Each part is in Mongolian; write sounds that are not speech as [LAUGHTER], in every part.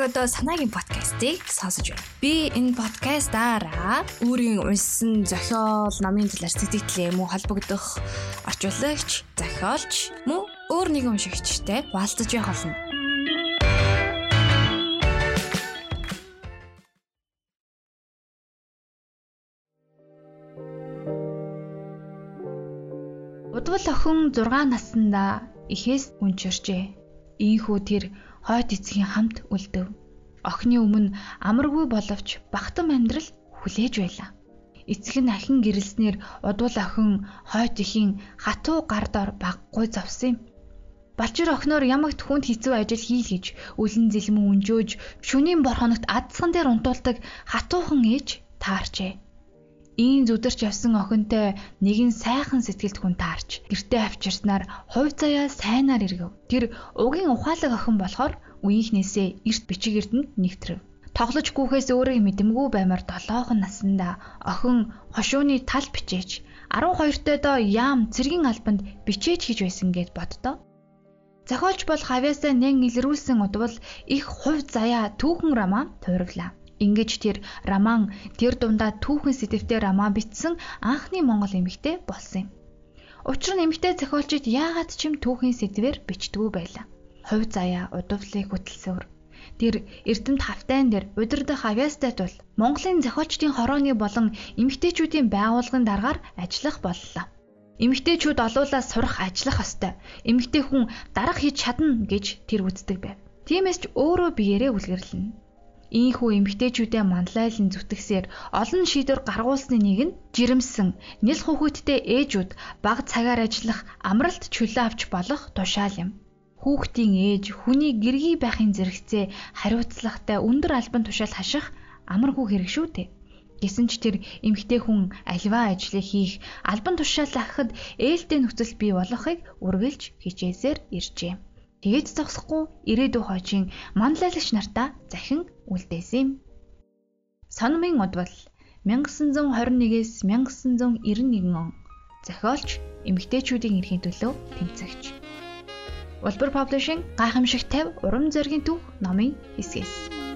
яг одоо санаагийн подкастыг сонсож байна. Би энэ подкастаараа өөрийн уншсан зохиол, номын талаар сэтгэлээ мөн холбогдох орчуулагч, зохиолч мөн өөр нэгэн уншигчтай хуваалцаж явах болно. Удвал охин 6 наснда эхээс үнчирчээ. Ийхүү тэр хойд эцгийн хамт үлдэв. Охины өмнө амаргүй боловч бахтам амьдрал хүлээж байлаа. Эцэг нь ахин гэрэлснээр удвал охин хойд ихийн хатуу гар дор баггүй зовсон юм. Балчир охиноор ямагт хүнд хэцүү ажил хий гэж үлэн зэлмэн өнжөөж шөнийн бор хоногт адсган дээр унтуулдаг хатуухан ээж таарчээ. Ийм зүдэрч явсан охинтой нэгэн сайхан сэтгэлд хүн таарч гэртээ авчирснаар хувь заяа сайнаар эргэв. Тэр угийн ухаалаг охин болохоор үеийнхнээсээ эрт бичигэрдэнд нэгтрэв. Тоглож гүөхээс өөрөө мэдэмгүй баймар долоохон наснда охин хошууны тал бичээч 12 доо яам цэргийн албанд бичээж хийж байсан гэд боддоо. Зохиолч бол хавьяасаа нэн илрүүлсэн удвал их хувь заяа түүхэн рамаа туйраглаа. Ингэж тэр роман тэр дундаа түүхэн сэтвтэй роман бичсэн анхны монгол эмэгтэй болсон юм. Учир нь эмэгтэй зохиолчид яагаад ч юм түүхийн сэтвээр бичдэггүй байлаа. Хувь заяа удавлыг хөтөлсөөр Тэр Эрдэмт хавтайн дээр удирдах авьяастай тул Монголын зохиолчдын хорооны болон эмэгтэйчүүдийн байгууллагын дараагаар ажиллах боллоо. Эмэгтэйчүүд олуулаа сурах ажиллах ёстой. Эмэгтэй хүн дарга хийж чадна гэж тэр үздэг байв. Тиймээс ч өөрөө биеэрээ үлгэрлэнэ. Ийхүү эмгтээчүүдээ манлайлан зүтгэсээр олон шийдвэр гаргуулсны нэг нь жирэмсэн нэл хүүхэдтэй ээжүүд бага цагаар ажиллах амралт чөлөө авч болох тушаал юм. Хүүхдийн ээж хүний гэргий байхын зэрэгцээ хариуцлагатай өндөр албан тушаал хаших амаргүй хэрэг шүү дээ. Гэсэн ч тэр эмгтэй хүн альва ажлыг хийх албан тушаал ахад ээлтэй нөхцөл бий болохыг үргэлж хичээсээр иржээ. Тэгээд зогсохгүй ирээдүйн хойчин манлайлагч нартаа захин үлдээсэн юм. Санамын удвал 1921-ээс 1991 он зохиолч эмэгтэйчүүдийн эрхийн төлөө тэмцэгч. Улбар Publishing гайхамшиг 50 урам зоригийн түүх номын хэсгээс.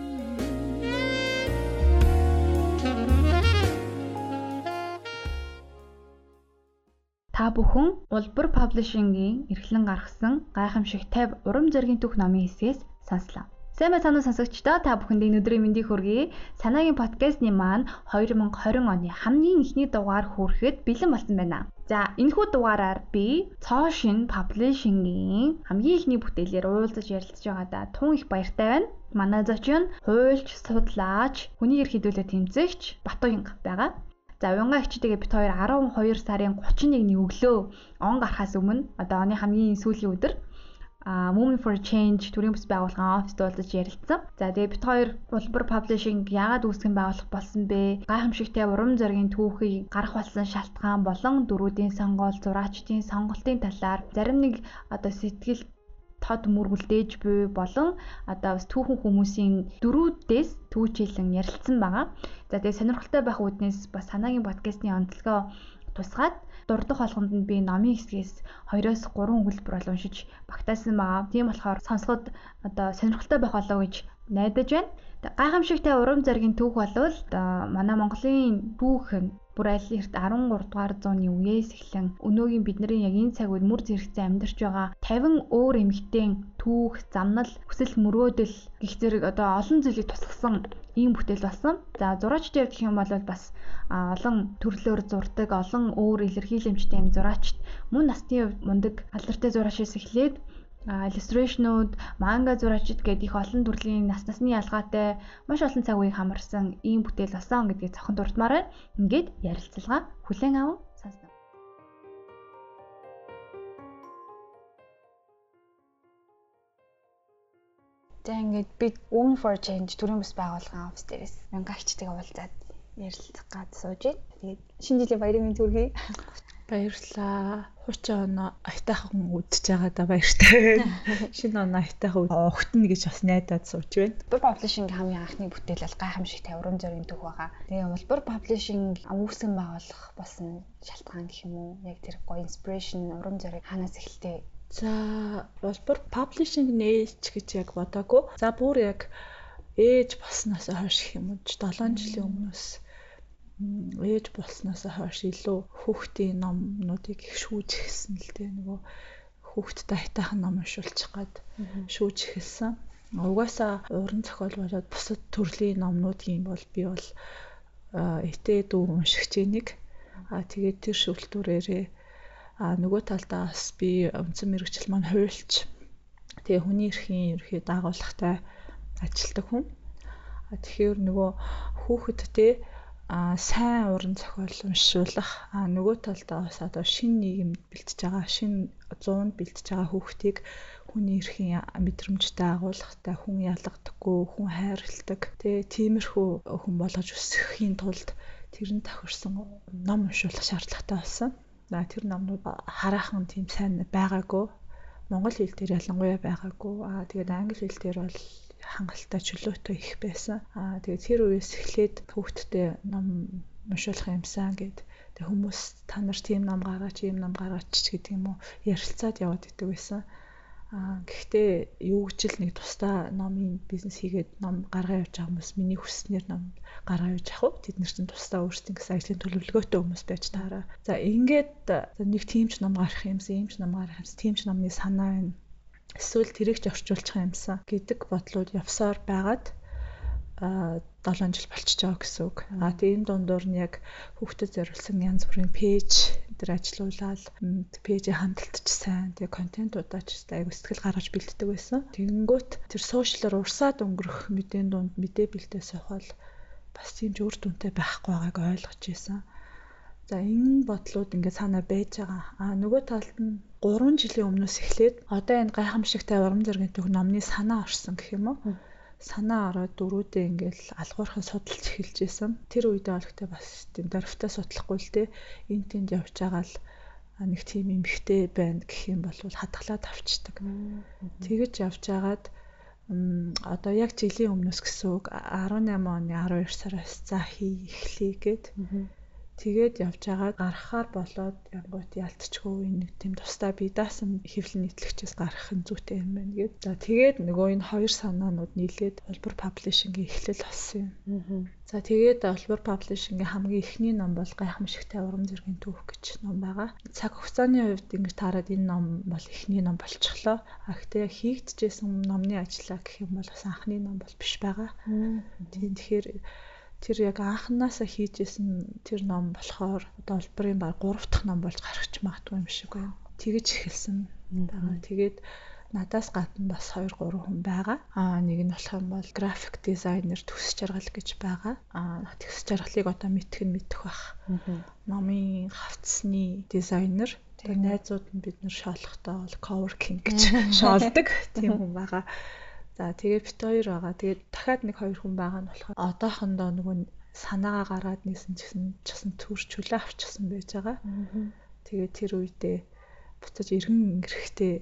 Та бүхэн Улбар Publishing-ийн эрхлэн гаргасан гайхамшиг 50 урам зоригийн түүх номын хэсгээс сонслоо. Сайн байцгаана уу сонсогчдоо та бүхэнд өнөөдрийн мэндийг хүргэе. Санаагийн подкастны маань 2020 оны хамгийн эхний дугаар хүрэхэд бэлэн болсон байна. За энэхүү дугаараар би Цоошин Publishing-ийн хамгийн ихний бүтээлээр уулзаж ярилцж байгаадаа тун их баяртай байна. Манай зочин хуульч, судлаач, хүний эрх хэдүүлээ тэмцэгч Батуянг байгаа. За уянга эгчтэйгээ бит хоёр 12 сарын 31-ний өглөө он гарахаас өмнө одоо оны хамгийн сүүлийн өдөр а Moving for Change төрийн бас байгууллагын оффист уулзаж ярилцсан. За тэгээ бит хоёр улбар publishing яагаад үүсгэн байгуулах болсон бэ? Гайхамшигтай урам зоригийн түүхийг гарах болсон шалтгаан болон дөрүүдийн сонгуул, зураачдын сонголтын талаар зарим нэг одоо сэтгэл тод мөргөлдээж буй болон одоо бас түүхэн хүмүүсийн дөрүүдээс түүчилэн ярилцсан байгаа. За тэгээ сонирхолтой байх үүднээс бас санаагийн подкастны онцлогоо тусгаад дурдах болгонд нь би номын хэсгээс 2-оос 3 өгүүлбэр бол уншиж багтаасан байгаа. Тийм болохоор сонсоход одоо сонирхолтой байх болов гэж найдаж байна. Гайхамшигтай урам зоригийн түүх болвол манай Монголын түүх бүр аль эрт 13 дугаар зууны үеэс эхлэн өнөөгийн бидний яг энэ цаг үед мөр зэрэгцээ амьдарч байгаа 50 өөр эмэгтэйн түүх, замнал, хүсэл мөрөөдөл гих зэрэг одоо олон зүйлийг тусгасан ийм бүтээл болсон. За зураачд явах юм бол бас олон төрлөөр зурдаг, олон өөр илэрхийлэмжтэй юм зураачд мөн насны хувьд мундаг алдартай зураачээс эхлээд иллюстрэшнүүд, манга зураачид гэдэг их олон төрлийн нас насны ялгаатай маш олон цаг үеийг хамарсан ийм бүтээл болсон гэдгийг цохон дурдмаар байна. Ингээд ярилцлага хүлээн аван сонсноо. За ингээд би Women for Change төрийн бас байгууллагын офис дээрээс мянгаагчтайгаа уулзаад ярилцах гад сууж байна. Тэгээд шинэ жилийн баярын мэнд хүргэе. Баярлалаа. Хуучин оноо айтайхан үдчихэж байгаа да баяртай. [LAUGHS] Шинэ оноо айтайхан өгтөнө гэж бас найдаад сууж байна. Улбар Publishing хамгийн анхны бүтээл бол гайхамшиг таврын зорийн төг байгаа. Тэгээ Улбар Publishing үүсгэн байгуулах болсон шалтгаан гэх юм уу? Яг тэр гоё inspiration уран зориг ханаас эхэлтэй За улбар publishing нээж гэж яг бодоагүй. За бүр яг ээж болсноос хойш юм уу 7 жилийн өмнөөс ээж болсноос хойш илүү хүүхдийн номнуудыг их шүүж эхэлсэн л дээ нөгөө хүүхдтэй хайтайхан ном уншуулчих гад шүүж эхэлсэн. Угаасаа уран зохиол болоод бусад төрлийн номнуудын бол би бол этээ дүү уншигч нэг а тэгээд тэр шүлтүүрээрээ а нөгөө талдаа бас би үндсэн мэрэгчл маань хуульч тэгээ хүний эрхийн ерхий дагуулгатай ажилтдаг хүн. А тэгэхээр нөгөө хүүхэд те а сайн уран зохиол уншуулах а нөгөө талдаа бас одоо шинэ нийгэмд бэлтэж байгаа шинэ 100-д бэлтэж байгаа хүүхдийг хүний эрхийн мэдрэмжтэй агуулгатай хүн ялгадаггүй хүн хайрладаг тиймэрхүү хүн болгож өсөхийн тулд тэрэн тохирсон ном уншуулах шаардлагатай болсон. За тэр номнууд хараахан тийм сайн байгаагүй. Монгол хэл дээр ялангуяа байгаагүй. Аа тэгээд англи хэл дээр бол хангалттай чөлөөтэй их байсан. Аа тэгээд тэр үеэс эхлээд хүүхдтэй ном уншуулах юмсан гэд тэг хүмүүс та нар тийм ном гаргаач, ийм ном гаргаач гэдэг юм уу ярилцаад яваад идэг байсан. Аа гэхдээ юу гэж л нэг тусдаа номын бизнес хийгээд ном гаргаа явж байгаа хүмүүс миний хүснээр ном гаргаа явж явах уу? Тэд нар чинь тусдаа өөрсдийн гэсэн ажлын төлөвлөгөөтэй хүмүүс байж таараа. За ингээд нэг тиймч ном гарах юмсан, иймч ном гарах юмсан, тиймч номны санаа байна эсвэл тэрийг ч орчуулчих юмсан гэдэг бодлууд явсаар байгаад а 7 жил болчихж байгаа гэсэн үг. А тийм дундуур нь яг хүүхдэд зориулсан янз бүрийн пэйж дээр ажиллаулаад пэйжээ хандалтч сайн тэгээ контентуудаа ч айгу сэтгэл гаргаж бэлддэг байсан. Тэгэнгүүт тэр сошиалар урсаад өнгөрөх мэдэн дунд мэдээ бэлдээ сохол бас тийм ч үр дүнтэй байхгүй байгааг ойлгож байсан. За энэ бодлууд ингээд санаа байж байгаа. А нөгөө талд нь 3 жилийн өмнөөс эхлээд одоо энэ гайхамшигтай урам зоригийн төг номны санаа орсон гэх юм уу? санаа ороод дөрүүдээ ингээл алгуурхан судалж эхэлж исэн. Тэр үедээ олегтой бас тийм дөрвтэй судлахгүй л те энэ тэнд явж байгаа л нэг тийм эмхтэй байна гэх юм бол хадгалаад авчдаг. Тэгэж явж агаад одоо яг жилийн өмнөөс гэсэн үг 18 оны 12 сараас за хий эхлэе гэд Тэгээд явж байгаа гарахаар болоод янгуут ялтчгүй нэг тийм тусдаа би даасан хэвлэл нийтлэгчээс гарах нь зүйтэй юм байна гэд. За тэгээд нөгөө энэ хоёр санаанууд нийлээд Улбар паблишингийн эхлэл болсон юм. За тэгээд Улбар паблишингийн хамгийн эхний ном бол Гайхамшигтай урам зэргийн түүх гэж ном байгаа. Цаг хугацааны хувьд ингэж таарад энэ ном бол эхний ном болчихлоо. А гэхдээ хийгдчихсэн номны ажиллаа гэх юм бол бас анхны ном бол биш байгаа. Тийм тэгэхээр тэр яг анханасаа хийжсэн тэр ном болохоор одоо улбарын баг 3 дахь ном болж гарах ч магадгүй юм шиг байна. Тэгэж эхэлсэн байгаа. Тэгээд надаас гадна бас 2 3 хүн байгаа. Аа нэг нь болох юм бол график дизайнер төс жаргал гэж байгаа. Аа төс жаргалыг одоо мэдэх нь мэдэх бах. Номын хавцсны дизайнер тэгээ найзууд нь бид нэр шоолохдоо бол coworking гэж [LAUGHS] шоолдог тийм хүн байгаа. За тэгээ бит хоёр байгаа. Тэгээд дахиад нэг хоёр хүн байгаа нь болохоор одоохондоо нөгөө санаагаа гаргаад нисэн гэсэн часан төрч хүлээ авчихсан байж байгаа. Тэгээд тэр үедээ буцаж иргэн эрэхтэй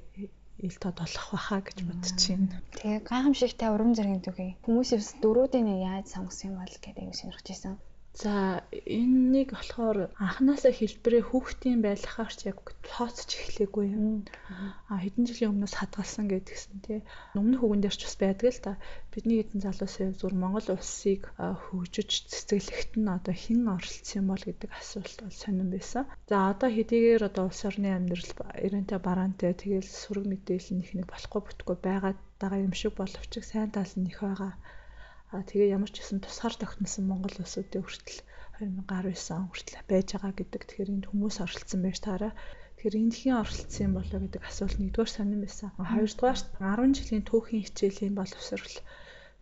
ил тод болох байхаа гэж байна. Тэгээ гайхамшигтай урам зориг төгөө. Хүмүүсээс дөрүүдийн яаж сонгосон юм бол гэдэг юм сонирхож байсан. За энэнийг болохоор анханасаа хэлбэрээ хүүхдийн байлгахаарч яг тооцож эхлэегүй юм. А хэдэн жилийн өмнөөс хадгалсан гэдгсэн тий. Өмнөх үгэн дээр ч бас байдаг л та. Бидний хэдэн залуусын зүр Монгол улсыг хөгжиж цэцгэлэхт нь одоо хэн оролцсон юм бол гэдэг асуулт бол сонирн байсан. За одоо хэдийгээр одоо улс орны амьдрал эрентэй бараантай тэгэл сүрэг мэдээлэл нэг нэг болохгүй бүтггүй байгаад байгаа юм шиг боловч сайн тал нь их байгаа А тэгээ ямар ч гэсэн тусгаар тогтносон Монгол улсуудын хүртэл 2019 он хүртэл байж байгаа гэдэг. Тэгэхээр энд хүмүүс оролцсон байж таараа. Тэгэхээр энд хэн оролцсон юм болоо гэдэг асуулт нэгдүгээр сонирн байсан. Хоёрдугаарт 10 жилийн түүхийн хичээлийн боловсрол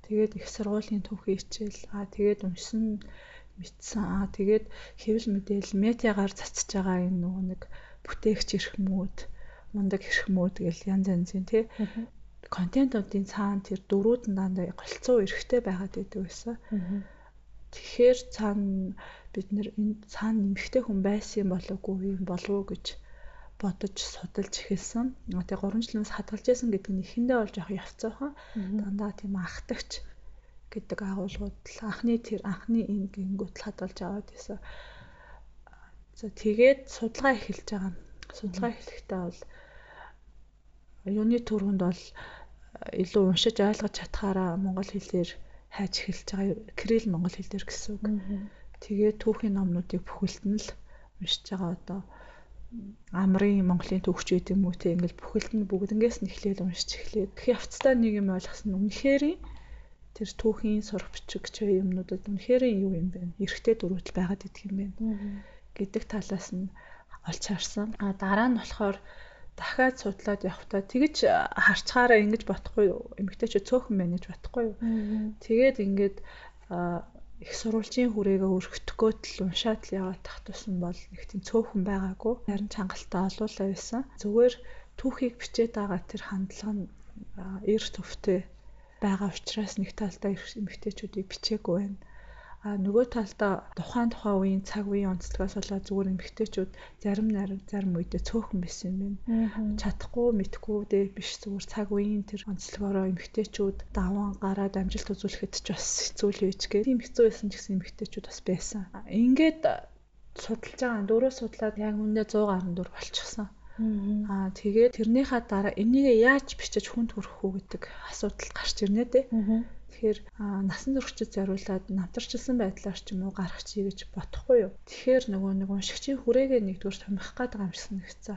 тэгээд их сургуулийн түүхийн хичээл аа тэгээд уншсан мэдсэн аа тэгээд хэвлэл мэдээлэл медиагаар цацж байгаа энэ нөгөө нэг бүтээгч эрхмүүд мундаг эрхмүүд гэл янз янзын тий контентуудын цаана тэр дөрүүд нь дандаа голцоо эрэхтэй байгаад байдаг байсан. Тэгэхээр цаана бид нэр энэ цаана нэмэгтэй хүн байсан болоогүй юм болов уу гэж бодож судалж эхэлсэн. Тэгээ 3 жилээс хадгалж яасан гэдэг нь эхэндээ бол жоох явцаахан. Дандаа тийм ахтагч гэдэг агуулгууд л анхны тэр анхны энэ гингүүт л хадгалж аваад байсан. За тэгээд судалгаа эхэлж байгаа. Судалгаа эхлэхдээ бол юуны төрөнд бол илүү уншиж ойлгож чадхаараа монгол хэлээр хайж эхэлж байгаа. Кирилл монгол хэл дээр гэсэн үг. Тэгээд түүхийн номнуудыг бүхэлд нь л уншиж байгаа одоо амрын Монголын төвч гэдэг юм уу те ингээл бүхэлд нь бүгднгээс нь эхлээл уншиж эхлээд их явцдаа нэг юм ойлгосон үнэхээр тэр түүхийн сурах бичиг ч юмнуудад үнэхээр юу юм бэ? Эрэгтэй дөрвөл байгаад идэх юм байна гэдэг талаас нь олж харсан. А дараа нь болохоор дахиад судлаад явахдаа тэгэж харчхаараа ингэж бодохгүй? Эмэгтэйчүүд цөөхөн байна гэж бодохгүй юу? Тэгээд ингээд их сурвалжийн хүрээгээ өргөтгөө л уншаад л яваад тах тусан бол нэг тийм цөөхөн байгаагүй. Харин чангалтай олуулаа байсан. Зүгээр түүхийг бичээд байгаа тэр хандлага нь эр төвтэй байгаа учраас нэг талдаа эмэгтэйчүүдийг бичээгүй байна а нөгөө талдаа тухайн тухайн үеийн цаг үеийн онцлогоос болоод зүгээр эмгтээчүүд зарим зарим үедээ цөөхөн байсан юм байна. Чадахгүй мэдхгүй дээ биш зүгээр цаг үеийн тэр онцлогоороо эмгтээчүүд даван гараад амжилт үзүүлэхэд ч бас хэцүү л үйж гэх. Тийм хэцүү байсан ч гэсэн эмгтээчүүд бас байсан. Ингээд судалж байгаа дөрөв судлаад яг үндэ 114 болчихсон. Аа тэгээд тэрнийхаа дараа энийг яаж бичиж хүнд хүрэх үү гэдэг асуудал гарч ирнэ дээ. Тэгэхээр насан туршид зориулаад намтарчилсан байдлаар ч юм уу гарах чи гэж бодохгүй юу. Тэгэхээр нөгөө нэг уншигчийн хүрээгээ нэгдүгээр томих гээд байгаа юм шиг нэгцээ.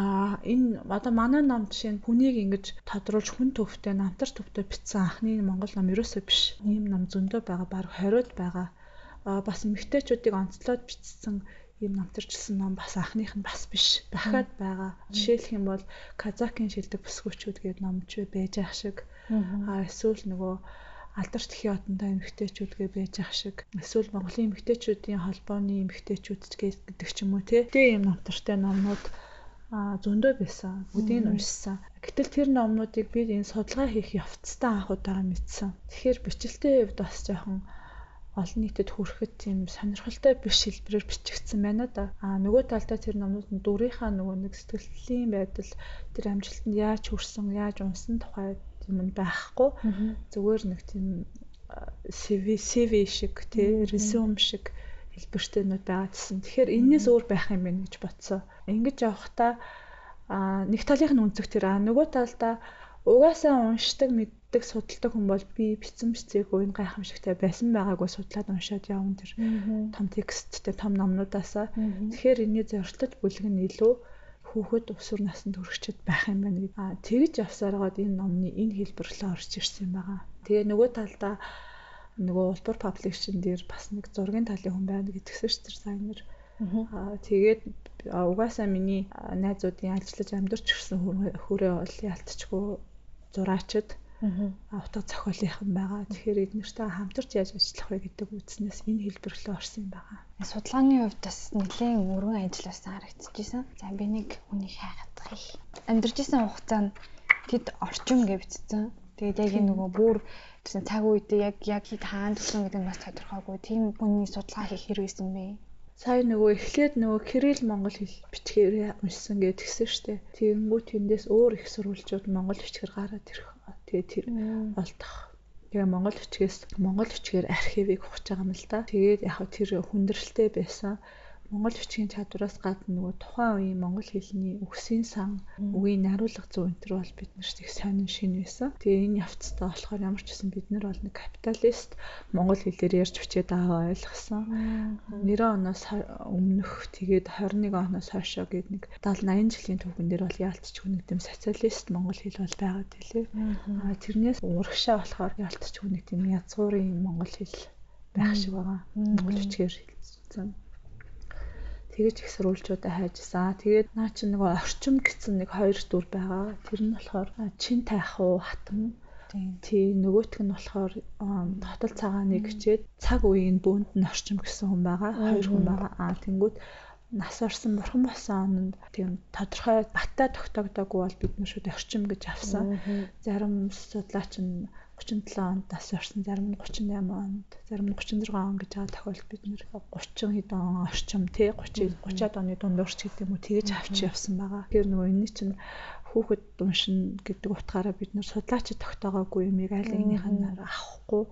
Аа энэ одоо манай ном жишээ нь хүнийг ингэж тодруулж хүн төвтэй намтар төвтэй бичсэн анхны монгол ном ерөөсөө биш. Ийм ном зөндөө байгаа, баг 20-од байгаа. Аа бас эмгтээчүүдийг онцлоод бичсэн ийм намтарчилсан ном бас анхных нь бас биш. Дахиад байгаа. Жишээлх юм бол Казакийн шилдэг бүсгүүчүүд гэдэг ном ч байж ах шиг Аа эсвэл нөгөө алдарч тхи одонтой эмэгтэйчүүдгээ байж ах шиг эсвэл Монголын эмэгтэйчүүдийн холбооны эмэгтэйчүүд гэдэг ч юм уу те. Тэгээ юм номтортой номнууд а зөндөө байсан. Бүгдийг нь уншсан. Гэтэл тэр номнуудыг би энэ судалгаа хийх явцдаа анх удаа мэдсэн. Тэгэхээр бичлэлтэй хувьд бас жоохон олон нийтэд хүрэхэд тийм сонирхолтой биш хэлбэрээр бичигдсэн байна да. А нөгөө талдаа тэр номнууд нь дүрийнхаа нөгөө нэг сэтгэлийн байдал тэр амжилтанд яаж хүрсэн, яаж унсан тухай юм байхгүй. Зүгээр нэг тийм CV CV шиг тий resume шиг хэлбэртэйнүүд байгаа гэсэн. Тэгэхээр энэс өөр байх юм байна гэж бодсон. Ингэж явахдаа нэг талынх нь үнцэг тэр а нөгөө талдаа угаасаа уншдаг мэддэг судалдаг хүн бол би бицэн бицээгүй энэ гайхамшигтай байсан байгаагүй судлаад уншаад явна тэр том тексттэй том номнуудаасаа. Тэгэхээр энэний зорилтод бүлэг нь илүү хүүхэд өсвөр наснд хүрэгчэд байх юм байна гэдэг. Аа тэгж явсараад энэ номны энэ хэлбэрлээ орж ирсэн байгаа. Тэгээ нөгөө талдаа нөгөө улбар паблишн дээр бас нэг зургийн талын хүн байна гэдгсэн ш тэр сайнер. Аа тэгээд угаасаа миний найзуудын ажиллаж амьдарч ирсэн хүрээ бол ялтчгүй зураачд утга зохиолынхан байгаа. Тэгэхээр эднэртэй хамтарч яаж ажиллах вэ гэдэг үзнээс энэ хэлбэрлэлөө орсон юм байгаа. Судалгааны хувьд бас нэлээд өргөн ажилласан харагдчихжээ. За би нэг хүнийг хайхадах. Амьдарч исэн хугацаанд тэд орчим гэж бичсэн. Тэгээд яг энэ нөгөө бүр гэсэн цаг үедээ яг яг хаана төсөн гэдэг нь бас тодорхойгүй. Тийм хүний судалгаа хийх хэрэгсэн бэ? сая нөгөө эхлээд нөгөө Кирилл монгол хэл бичгээр уншсан гэж тэгсэн штэ. Тэгэнгүүт тэндээс өөр их сурвалжууд монгол бичгээр гараад ирэх Тэгээ тэр олдох. Тэгээ Монгол бичгээс Монгол бичгээр архивыг ухаж байгаа юм л да. Тэгээд яг тэр хүндрэлтэй байсан Монгол бичгийн чадвараас гадна нөгөө тухайн үеийн монгол хэлний үгсийн сан, үгийн нариулга зүй энэ төр бол бид нарт их сонин шин байсан. Тэгээ энэ явцтай болохоор ямар ч гэсэн бид нар бол нэг капиталист монгол хэлээр ярьж бичээд байгаа ойлгосон. 90 оноос өмнөх тэгээд 21 оноос хойшоо гээд нэг 70 80 жилийн түүхэн дээр бол яалтчгүй нэг тийм социалист монгол хэл бол байгаад байлээ. Аа тэрнээс урагшаа болохоор яалтчгүй нэг тийм язгуурын монгол хэл байх шиг байгаа. Монгол бичгээр хэлсэн тэгэж их сурвалжуудаа хайжсан. Тэгээд наа чи нөгөө орчим гэсэн нэг хоёр дүр байгаа. Тэр нь болохоор чин тайх уу хатан. Тий нөгөөх нь болохоор хотол цагааныг хичээд цаг үеийн бөөнд нь орчим гэсэн хүн байгаа. Хоёр хүн байгаа. Аа тэнгүүд нас орсон бурхан болсон онд тийм тодорхой баттай тогтоогдоогүй бол бид нар шууд орчим гэж авсан. Зарим судлаач нь 37 онд нас орсон, зарим нь 38 онд, зарим нь 36 он гэж байгаа тохиолдолд бид нэр 30 хэдэн он орчим тий 30 30-аад оны дундуурч гэдэг юм уу тэгэж авч явсан байгаа. Тэгэхээр нөгөө энэ чинь хүүхэд уншин гэдэг утгаараа бид нэр судлаачид тогтоогоогүй юмыг аль нэгнийх нь авахгүй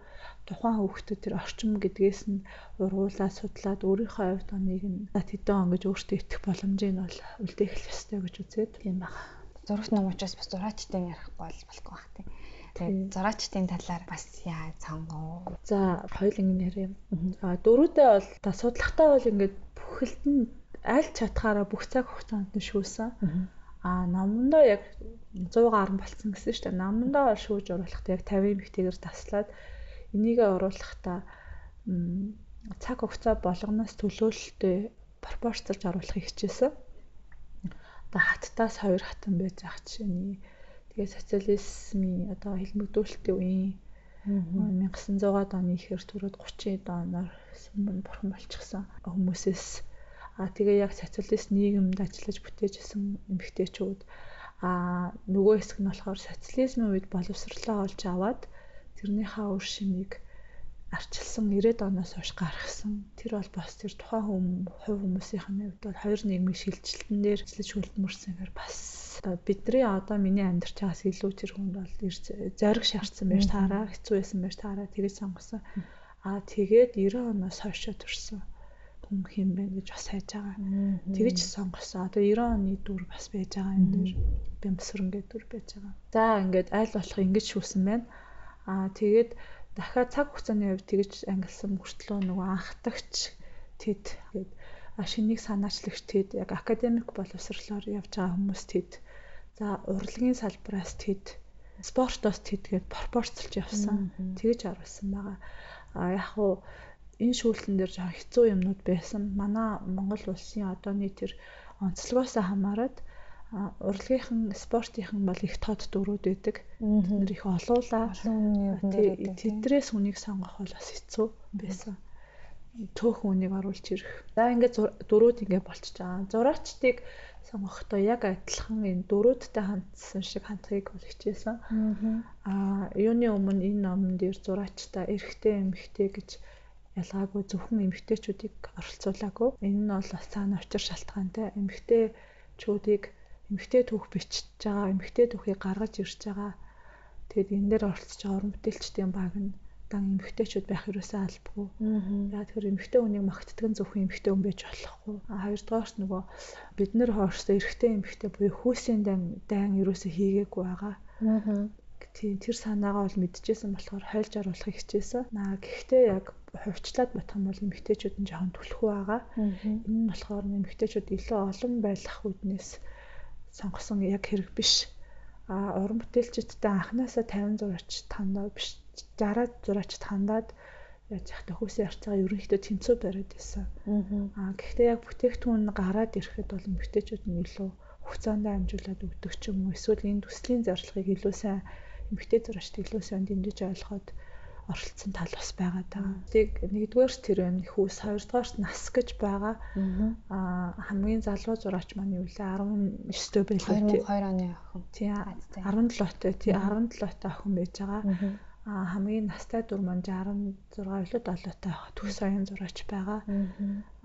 тухайн хүүхдэд тэр орчим гэдгээс нь ургуулаа судлаад өөрийнхөө хувьд оныг нь хэдэн он гэж өөртөө итгэх боломжийг нь бол үлдээх ёстой гэж үзээд тийм байна. Зурагт ном учраас бас зураачтай ярихгүй бол болохгүй бах тийм Тэгээд зураачдын талаар бас яа цангоо. За хоёул ингэ нэрээ. А дөрүүдээ бол та судлагтаа бол ингээд бүхэлд нь аль чадхаараа бүх цаг хугацаанд нь шүүсэн. А номондоо яг 100 гарсан болцсон гэсэн шүү дээ. Номондоо шүүж оруулахдаа яг 50 бихтэйгээр таслаад энийгээ оруулахдаа цаг хугацаа болгоноос төлөөлөлтөй пропорцлж оруулахыг хичээсэн. Одоо хаттаас хоёр хатан байж байгаа жишээний тэгээ социализмын одоо хэлмэгдүүлэлтийн үеийн 1900-аад оны ихэр төрөд 30-д оноор сүмэн бурхан болчихсон хүмүүсээс. А тэгээ яг социалист нийгэмд ажиллаж бүтээжсэн эмэгтэйчүүд. А нөгөө хэсэг нь болохоор социализмын үед боловсрлоо олж аваад тэрнийхээ үр шимийг арчилсан 90-ад оноос хойш гаргасан. Тэр бол бас тэр тухайн хүм хувь хүмүүсийн хувьд бол хоёр нийгмийн шилжилтэн дээр ажиллаж хөлтмөрсөнээр бас бидний одоо миний амьдарч байгаас илүү тэр хүнд бол зориг шаардсан байж таараа хэцүү байсан байж таараа тэрийг сонгосон. Аа тэгээд 90 оноос хойш төрсэн хүн хэм бэ гэж бас хайж байгаа. Тэгэж сонгосон. Одоо 90 оны дүр бас байж байгаа энэ дэр бямсрэнгээ дүр байж байгаа. За ингээд аль болох ингэж шүүсэн байна. Аа тэгээд дахиад цаг хугацааны хувьд тэгж ангилсан мөртлөө нөгөө анхдагч тэд шинийг санаачлагч тэд яг академик боловсрлоор явж байгаа хүмүүс тэд за урлагийн салбараас тэд спортоос тэд гээд пропорцлж явсан тэгж оруулсан байгаа. А яг хуу энэ шүүлтэн дээр жаа хэцүү юмнууд байсан. Манай Монгол улсын одооний тэр онцлогоос хамаарат урлагийнхан спортынхан бол их тод дөрүүд байдаг. Бид нэр их олуулаа. Тэдрээс үнийг сонгох бол бас хэцүү байсан. Төөхөн үнийг оруулж ирэх. За ингээд дөрүүд ингээд болчихж байгаа. Зураачдыг сонгохдоо яг адилхан энэ дөрүүдтэй хандсан шиг хандхыг бол хичээсэн. Аа юуны өмнө энэ номон дээр зураачтай эрэгтэй эмэгтэй гэж ялгаагүй зөвхөн эмэгтэйчүүдийг оролцуулаагүй. Энэ нь бол бас цаана учир шалтгаантай. Эмэгтэйчүүдийг эмгтэй түүх бичиж байгаа, эмгтэй түүхийг гаргаж ирж байгаа. Тэгээд энэ дээр оролцож байгаа уран бүтээлчдийн баг нь дан эмгтэйчүүд байх ерөөсөө албагүй. Яа тэгэхээр эмгтэй хүнийг магтдаг зөвхөн эмгтэй хүн байж болохгүй. Хоёрдугаарт нөгөө бид нэр хоорсоо эрэгтэй эмгтэй буюу хүүсийн дан дайн ерөөсөө хийгээгүй байгаа. Тийм тэр санаагаа бол мэдчихсэн болохоор хойлж оруулахыг хичээсэн. Наа гэхдээ яг хувьчлаад бодох юм бол эмгтээчүүд нь жоохон түлхүү байгаа. Энэ нь болохоор эмгтээчүүд илүү олон байх үднээс сонгосон яг хэрэг биш. А уран бүтээлчдтэй анханасаа 50 зураач тандаа биш 60 зураач тандаад яаж вэ хөөсөө арцгаа ерөнхийдөө тэнцүү бариад байсан. Аа гэхдээ яг бүтээгдэхүүн гараад ирэхэд бол эмгтээчүүд нь илүү хугацаанд амжуулаад өгдөг ч юм уу эсвэл энэ төслийн зорилгыг илүү сайн эмгтээ зураачд илүү сайн дэмжиж ойлгоод оролцсон тал бас байгаа даа. Тийг нэгдүгээр тэр байна хүүс, хоёрдугаарт нас гэж байгаа. Аа хамгийн залуу зураач маань юу лээ 19 дөө байлаа тий. 2002 оны охин. Тий 17-той тий 17-той охин байж байгаа. Аа хамгийн настай дүр маань 66 илүү 7-той төгс оюун зураач байгаа.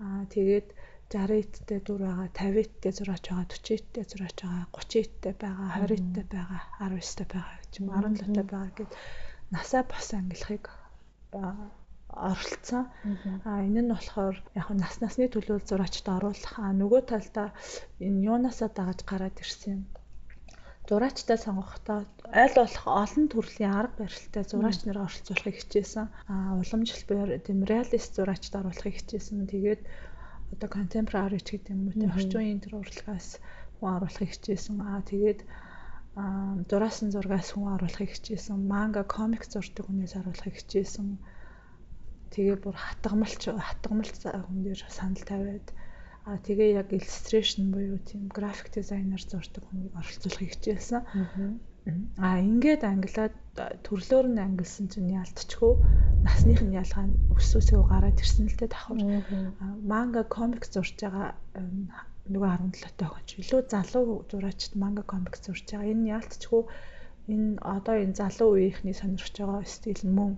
Аа тэгээд 60 иттэй дүр байгаа, 50 иттэй зураач байгаа, 40 иттэй зураач байгаа, 30 иттэй байгаа, 20 иттэй байгаа, 19 иттэй байгаа гэж юм 17 тай байгаа гэд насаа бас ангилахыг оролцсон. А энэ нь болохоор яг нас насны төлөв зураачд оруулах. А нөгөө талдаа энэ юунаасаа дагаж гараад ирсэн юм. Зураачтай сонгохдоо аль болох олон төрлийн арга барилтай зураач нар оролцуулахыг хичээсэн. А уламжлал тийм реалист зураачд оруулахыг хичээсэн. Тэгээд одоо contemporary гэдэг юм уу тийм орчин үеийн тэр урлагаас хүн оруулахыг хичээсэн. А тэгээд зураасан зургаас хүн оруулахыг хичээсэн. Манга комик зурдаг хүнээс оруулахыг хичээсэн. Тэгээ бүр хатгамалч хатгамалч хүн дээр санал тавиад а тэгээ яг illustration буюу тийм график дизайнер зурдаг хүнийг оролцуулахыг хичээсэн. А ингээд ангилаад төрлөөр нь ангилсан чинь ялтчгүй насных нь ялгаа өсөөсөө гараад ирсэн л дээ давхар. Манга комик зурж байгаа нөгөө 17 тоо гэж илүү залуу зураачд манга комик зурж байгаа. Энэ яалтчгүй энэ одоо энэ залуу үеийнхний сонирхож байгаа стил нь мөн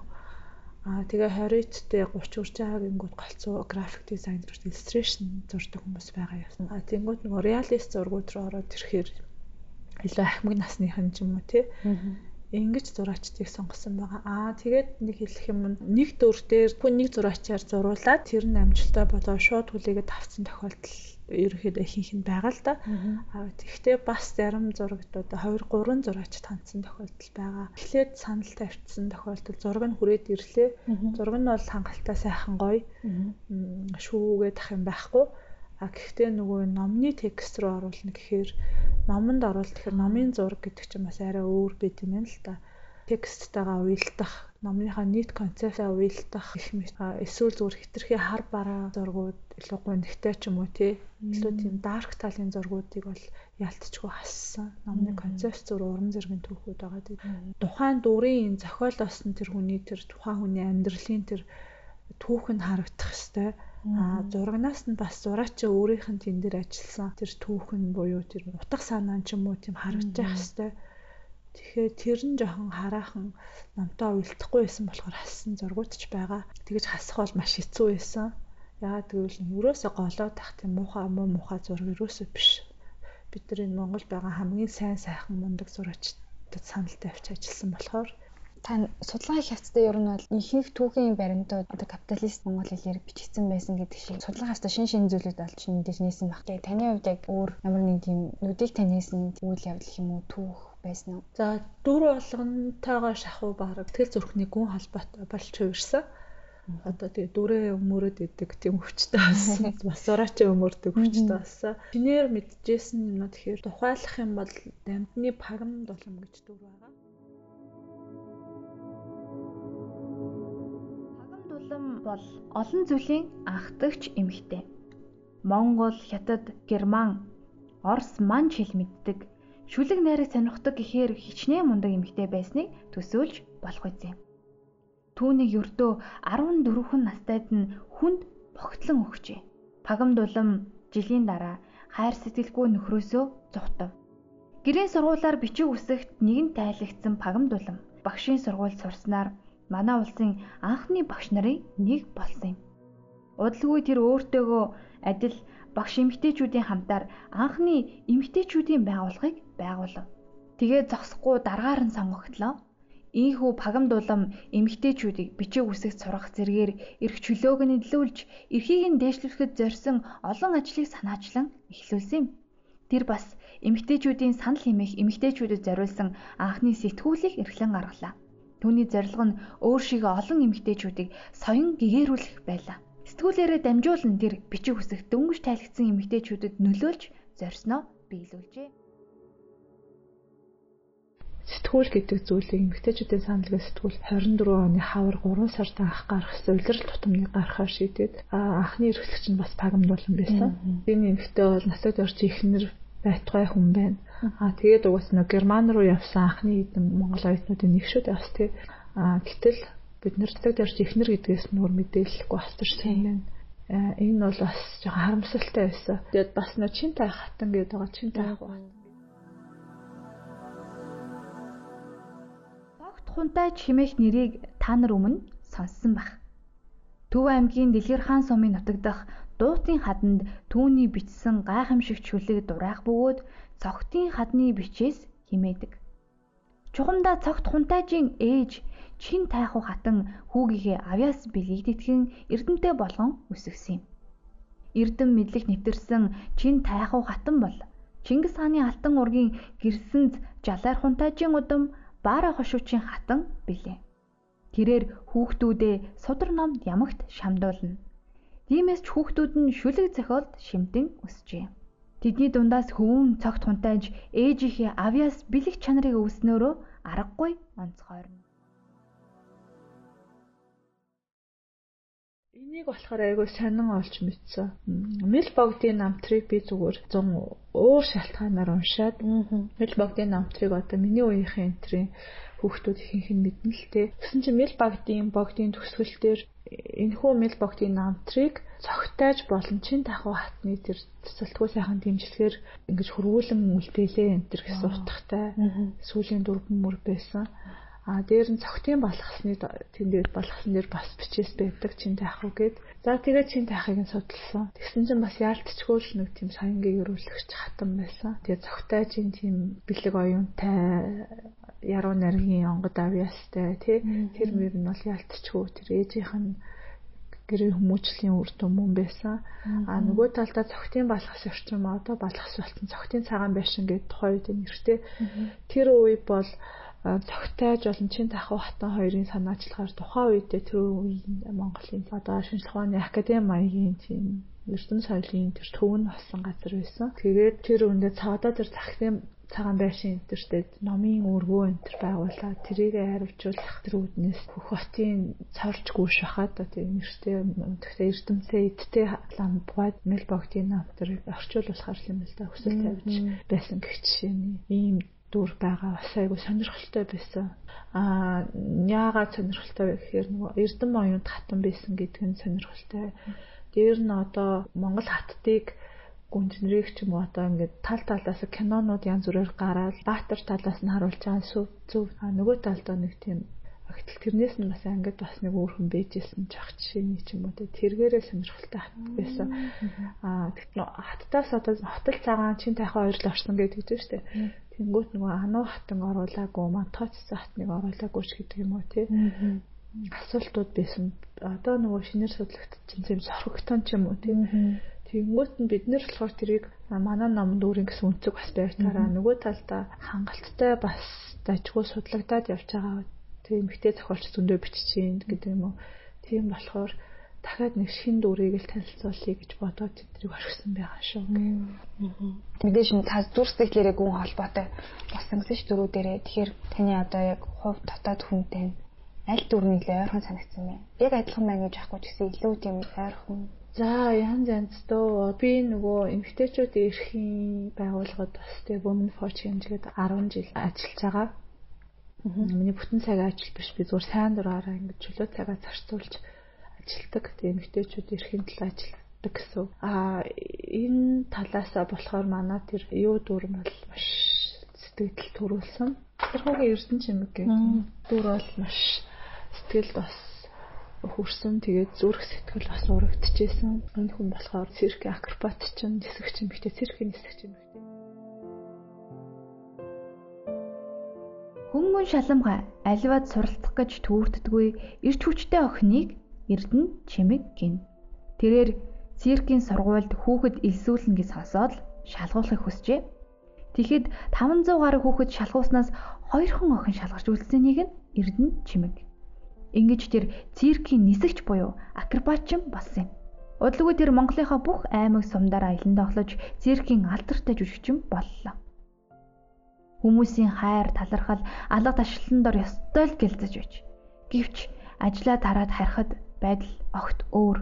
Аа тэгээ 20-т 30 хүрч байгаа гингүүд голцоо график дизайнер illustration зурдаг хүмүүс байгаа юм. Аа тэнгууд нөгөө реалист зургууд руу ороод ирэхээр илүү ахмаг насныхан ч юм уу тий. Ингэж зураачдыг сонгосон байгаа. Аа тэгээд нэг хэлэх юм нэг дүр дээр хүн нэг зураачаар зуруулаад тэр нь амжилттай болоо шууд хүлээгээд авсан тохиолдол ерөөхдөө ихэнх нь байгаа л да. Аа тэгвэл бас зарим зурагтууд 2 3 зураач таньсан тохиолдол байгаа. Эхлээд санал тавьчихсан тохиолдол зураг нь хүрээд ирлээ. Зураг нь бол хангалттай сайхан гоё. шүүгээд ах юм байхгүй. А гэхдээ нөгөө номны текст рүү оруулна гэхээр номонд оруулах тэгэхээр номын зураг гэдэг чинь бас арай өөр байд юм байна л да. Тексттайгаа уялдах, номныхаа нийт концептаа уялдах гэх мэт эсвэл зүгээр хитрхи хар бараа зургууд илүү гонхтой ч юм уу тий. Илүү тийм дарк талын зургуудыг бол ялтчгүй хассан. Номны концепт зур уран зэргийн түүхүүд байгаа. Тухайн дүрийн зохиолоос нь тэр хүний тэр тухайн хүний амьдралын тэр түүх нь харагдах хэвээр А зурагнаас нь бас зураач өөрийнх нь тэн дээр ажилласан тэр түүхэн буюу тэр утга санаа ч юм уу тийм харагдах хэвээр. Тэгэхээр тэр нь жоохон хараахан намтай уйлдахгүй байсан болохоор хассан зургууд ч байгаа. Тэгэж хасах бол маш хэцүү байсан. Яагаад гэвэл өрөөсөө голоод тах тийм муухай муу муухай зураг өрөөсөө биш. Бид нар энэ Монгол байгаа хамгийн сайн сайхан мундаг зураачдад санал тавьж ажилласан болохоор та судалгаа хятадтай ер нь бол ихэнх түүхийн баримтууд одоо капиталист монгол хэлээр бичигдсэн байсан гэдэг шиг судалгаас шин шин зүйлүүд олж мэдээж нээсэн баг. Тэгээ таны хувьд яг өөр ямар нэг тийм нүдийг таньсан үйл явдал юм уу түүх байсан уу? За дүр болгонтойгоо шахуу баг тэгэл зүрхний гүн холбоотой болж хувирсан. Одоо тэгээ дүрээ өмөрөд идэг тийм өвчтэй болсон. [LAUGHS] Бас зураач өмөрдөг өвчтэй болсон. Чинээр мэдчихсэн юм аа тэгэхээр тухайлах юм бол дамтны пагам дулам гэж дүр байгаа. Бол олон зүйлийн анхдагч эмэгтэй. Монгол, Хятад, Герман, Орос, Манч хэл мэддэг, шүлэг найрыг сонирхдаг гэхээр хичнээн мундаг эмэгтэй байсныг төсөөлж болох үгүй. Түүнийг ердөө 14 хүн настайд нь хүнд богтлон өгчээ. Пагам дулам жилийн дараа хайр сэтгэлгүй нөхрөөсөө зугтав. Гэрийн сургуулаар бичиг үсэгт нэгэн тайлагдсан пагам дулам багшийн сургууль сурснаар манай улсын анхны багш нарын нэг болсон юм. Удалгүй тэр өөртөөгөө адил багш эмэгтэйчүүдийн хамтаар анхны эмэгтэйчүүдийн байгууллагыг байгуулав. Тэгээд зогсохгүй дараагаар нь сонгогдлоо. Ийхүү пагамд улам эмэгтэйчүүдийг бичиг үсэгт сурах зэргээр эрх чөлөөг нь илүүлж, эрхийг нь дээшлүүлэхэд зорьсон олон ажлыг санаачлан эхлүүлсэн юм. Тэр бас эмэгтэйчүүдийн санал хэмээх эмэгтэйчүүдэд зориулсан анхны сэтгүүлийг эрхлэн гаргалаа. Түүний зорилго нь өөр шиг олон эмэгтэйчүүдийг соён гэгээрүүлэх байлаа. Сэтгүүлээрээ дамжуулан тэр бичиг хүсэх дөнгөж тайлгдсан эмэгтэйчүүдэд нөлөөлж зорьсноо биелүүлжээ. Сэтгүүл гэдэг зүйлийг эмэгтэйчүүдийн саналгаа сэтгүүл 24 оны хавар 3 сард анх гарах улирал тутамныг гаргахаар шийдээд анхны эрхлэгч нь бас пагамдуулан байсан. Энэ эмэгтэй бол насад орж ихнэр байтугай хүн байна. Аа тэгээд угаас нэг Герман руу явсан анхны хэдэн Монгол оюутнуудын нэг шүү дээ бас тий. Аа гэтэл бид нэр цаг дээрч ихнэр гэдгээс нөр мэдээлэхгүй халтарсан юм байна. Аа энэ бол бас жоохон харамсалтай байсан. Тэгээд бас нөө чин тай хатан гэдэг байгаа чин тай хатан. Тогт хунтай чимээх нэрийг та нар өмнө сонссон байх. Төв аймгийн Дэлгэр хаан сумын нутаг дах дуутын хаданд түүний бичсэн гайхамшигт шүлэг дураах бөгөөд цогтын хадны бичээс химээдэг. Чухамдаа цогт хунтайжийн ээж чин тайхуу хатан хүүгийнхээ авяас бэлгийг тэтгэн эрдэмтэй болгон өсгсөн юм. Эрдэм мэдлэг нэвтэрсэн чин тайхуу хатан бол Чингис хааны алтан ургийн гэрсэнд жалаар хунтайжийн удам Баара хошуучийн хатан билээ. Тэрээр хүүхдүүдээ судар номд ямагт шамдуулна. Тиймээс ч хүүхдүүд нь шүлэг зохиолд шимтэн өсжээ. Тэдний дундаас хөвөн цогт хунтайж ээжийнхээ авьяас бэлэг чанарыг өвснөөрөө аргагүй онцгойрно. Энийг болохоор айгүй сонин олж мэдсэн. Мэл богдын намтрыг би зүгээр 100 өөр шалтгаанаар уншаад мэл богдын намтрыг одоо миний үеийнхэн энтрийн хүүхдүүд ихэнх нь мэднэ л те. Тэгсэн чинь мэл богдын богдын төсгөл дээр энэхүү мэл богдын намтрыг цогтойж болон чин тахуу хатны тэр цэцэлтгүй сайхан дэмжлэгээр ингэж хөрвүүлэн үлдээлээ энэ төр гэсэн утгатай сүүлийн дөрвөн мөр байсан. А дээр нь цогтын балгасны тэндээд балгасан дээр бас бичээс байдаг чин тайхуу гээд. За тэгээд чин тайхыг нь судалсан. Тэгсэн чинь бас яалтчгүй л нэг тийм соён гэрүүлэгч хатан байсан. Тэгээд цогтой чин тийм бэлэг оюунтай яруу найргийн онгод авьяастай тий тэр мөр нь бол ялтчгүй тэр ээжийнх нь гэрээ хүмүүжлийн үр дүн мөн байсан. А нөгөө талдаа цогтын балхас орчим одоо балхас болсон цогтын цагаан байшин гэдэг тухай үед нэртэй. Тэр үе бол цогтойж болон чин тахав хатан хоёрын санаачлагаар тухайн үедээ тэр үеийн Монголын одоо шинжлэх ухааны академи маягийн тийм Эрдэнэ соёлын тэр төв нь болсон газар байсан. Тэгээд тэр үндэ цаадаа тэр захын цагаан байшин энтертэй номын өргөө энтер байгуулаад тэрийг хариуцуулах тэр үүднээс хөх хотын цорж гүйш хахад тийм нэртэй тэгтээ эрдэмтээ эдтэй ламбгад мэлбогтын нам тэрийг орчуулуулахар юм л да хүсэл тавьж байсан гэх жишээний ийм дүр байгаа бас айгу сонирхолтой байсан. Аа яагаад сонирхолтой вэ гэхээр нөгөө Эрдэнэ оюунд хатан байсан гэдэг нь сонирхолтой. Дээр нь одоо Монгол хаттыг гүнжнэрийг ч юм уу одоо ингээд тал талаас кинонууд янз бүрээр гараад баатар талаас нь харуулж байгаа сүв зөв нөгөө талдаа нэг тийм огтл тэрнээс нь бас ангид бас нэг өөр хүн бэжсэн ч ах жишээний ч юм уу тэргээрээ сонирхолтой хат байсан. Аа тэгтэн хаттаас одоо хотол цагаан чин тайхан хоёр л орсон гэдэг үү шүү дээ тэнгуут нөгөө ануу хатан оруулаагүй мантооцсон хатныг оруулаагүй ч гэдэг юм уу тий асуултууд байсан. Одоо нөгөө шинээр судлагдчихсан юм сорогтон ч юм уу тий Тэгэнгүүт нь бид нэр болохоор тэрийг манай номонд өөрийн гэсэн үнцэг бас байртаараа нөгөө талдаа хангалттай бас дажгүй судлагдаад явж байгаа. Тийм ихтэй зохиолч зөндөө биччихээн гэдэг юм уу. Тийм болохоор дахиад нэг шин дүрийг л танилцуулъя гэж бодоод тэднийг орхисон байгаа шүү. Мэдээж нь тас зүр сэтгэлээрээ гүн холбоотой болсон гэсэн ш дөрүү дээрээ. Тэгэхээр таны одоо яг хувь дотоод хүнтэй аль дүрний л ойрхон санагдсан бэ? Яг адилхан байна гэж аахгүй ч гэсэн илүү тийм ойрхон За янз янз дөө би нөгөө эмгтээчүүдийн эрхийн байгууллагад бас тэгээ for Change гэдэг 10 жил ажиллаж байгаа. Миний бүтэн цагийн ажил биш би зүгээр сайн дураараа ингэж чөлөө цагаа зарцуулж ажилладаг. Тэгээ эмгтээчүүдийн эрхийн талаар ажилладаг гэсэн. Аа энэ талаасаа болохоор манай тэр юу дүр бол маш сэтгэл төрүүлсэн. Тэр хогийн эрдэн чимэг гэх дүр бол маш сэтгэл бас хөрсөн тэгээд зүрх сэтгэл бас урагдчихсэн. Энэ хүн болохоор цирк акробат чинь нисгч юм ихтэй циркийн нисгч юм ихтэй. Хөнгөн шаламга аливаад суралцах гэж түүрддэггүй эрч хүчтэй охиныг Эрдэнэ чимэг гин. Тэрээр циркийн сургуульд хүүхэд элсүүлнэ гэж сонсоод шалгуулахыг хүсжээ. Тэгэхэд 500 гаруй хүүхэд шалгууснаас хоёрхан охин шалгарч үлдсэнийг нь Эрдэнэ чимэг Ингэж тэр циркийн нисэгч буюу акробатчин болсон юм. Удалгүй тэр Монголынхаа бүх аймаг сумдаар аялан тоглож циркийн алдартай жүжигчин боллоо. Хүмүүсийн хайр талархал алга ташлан дор ёстой л гэлзэж байж. Гэвч ажлаа тараад харахад байдал огт өөр.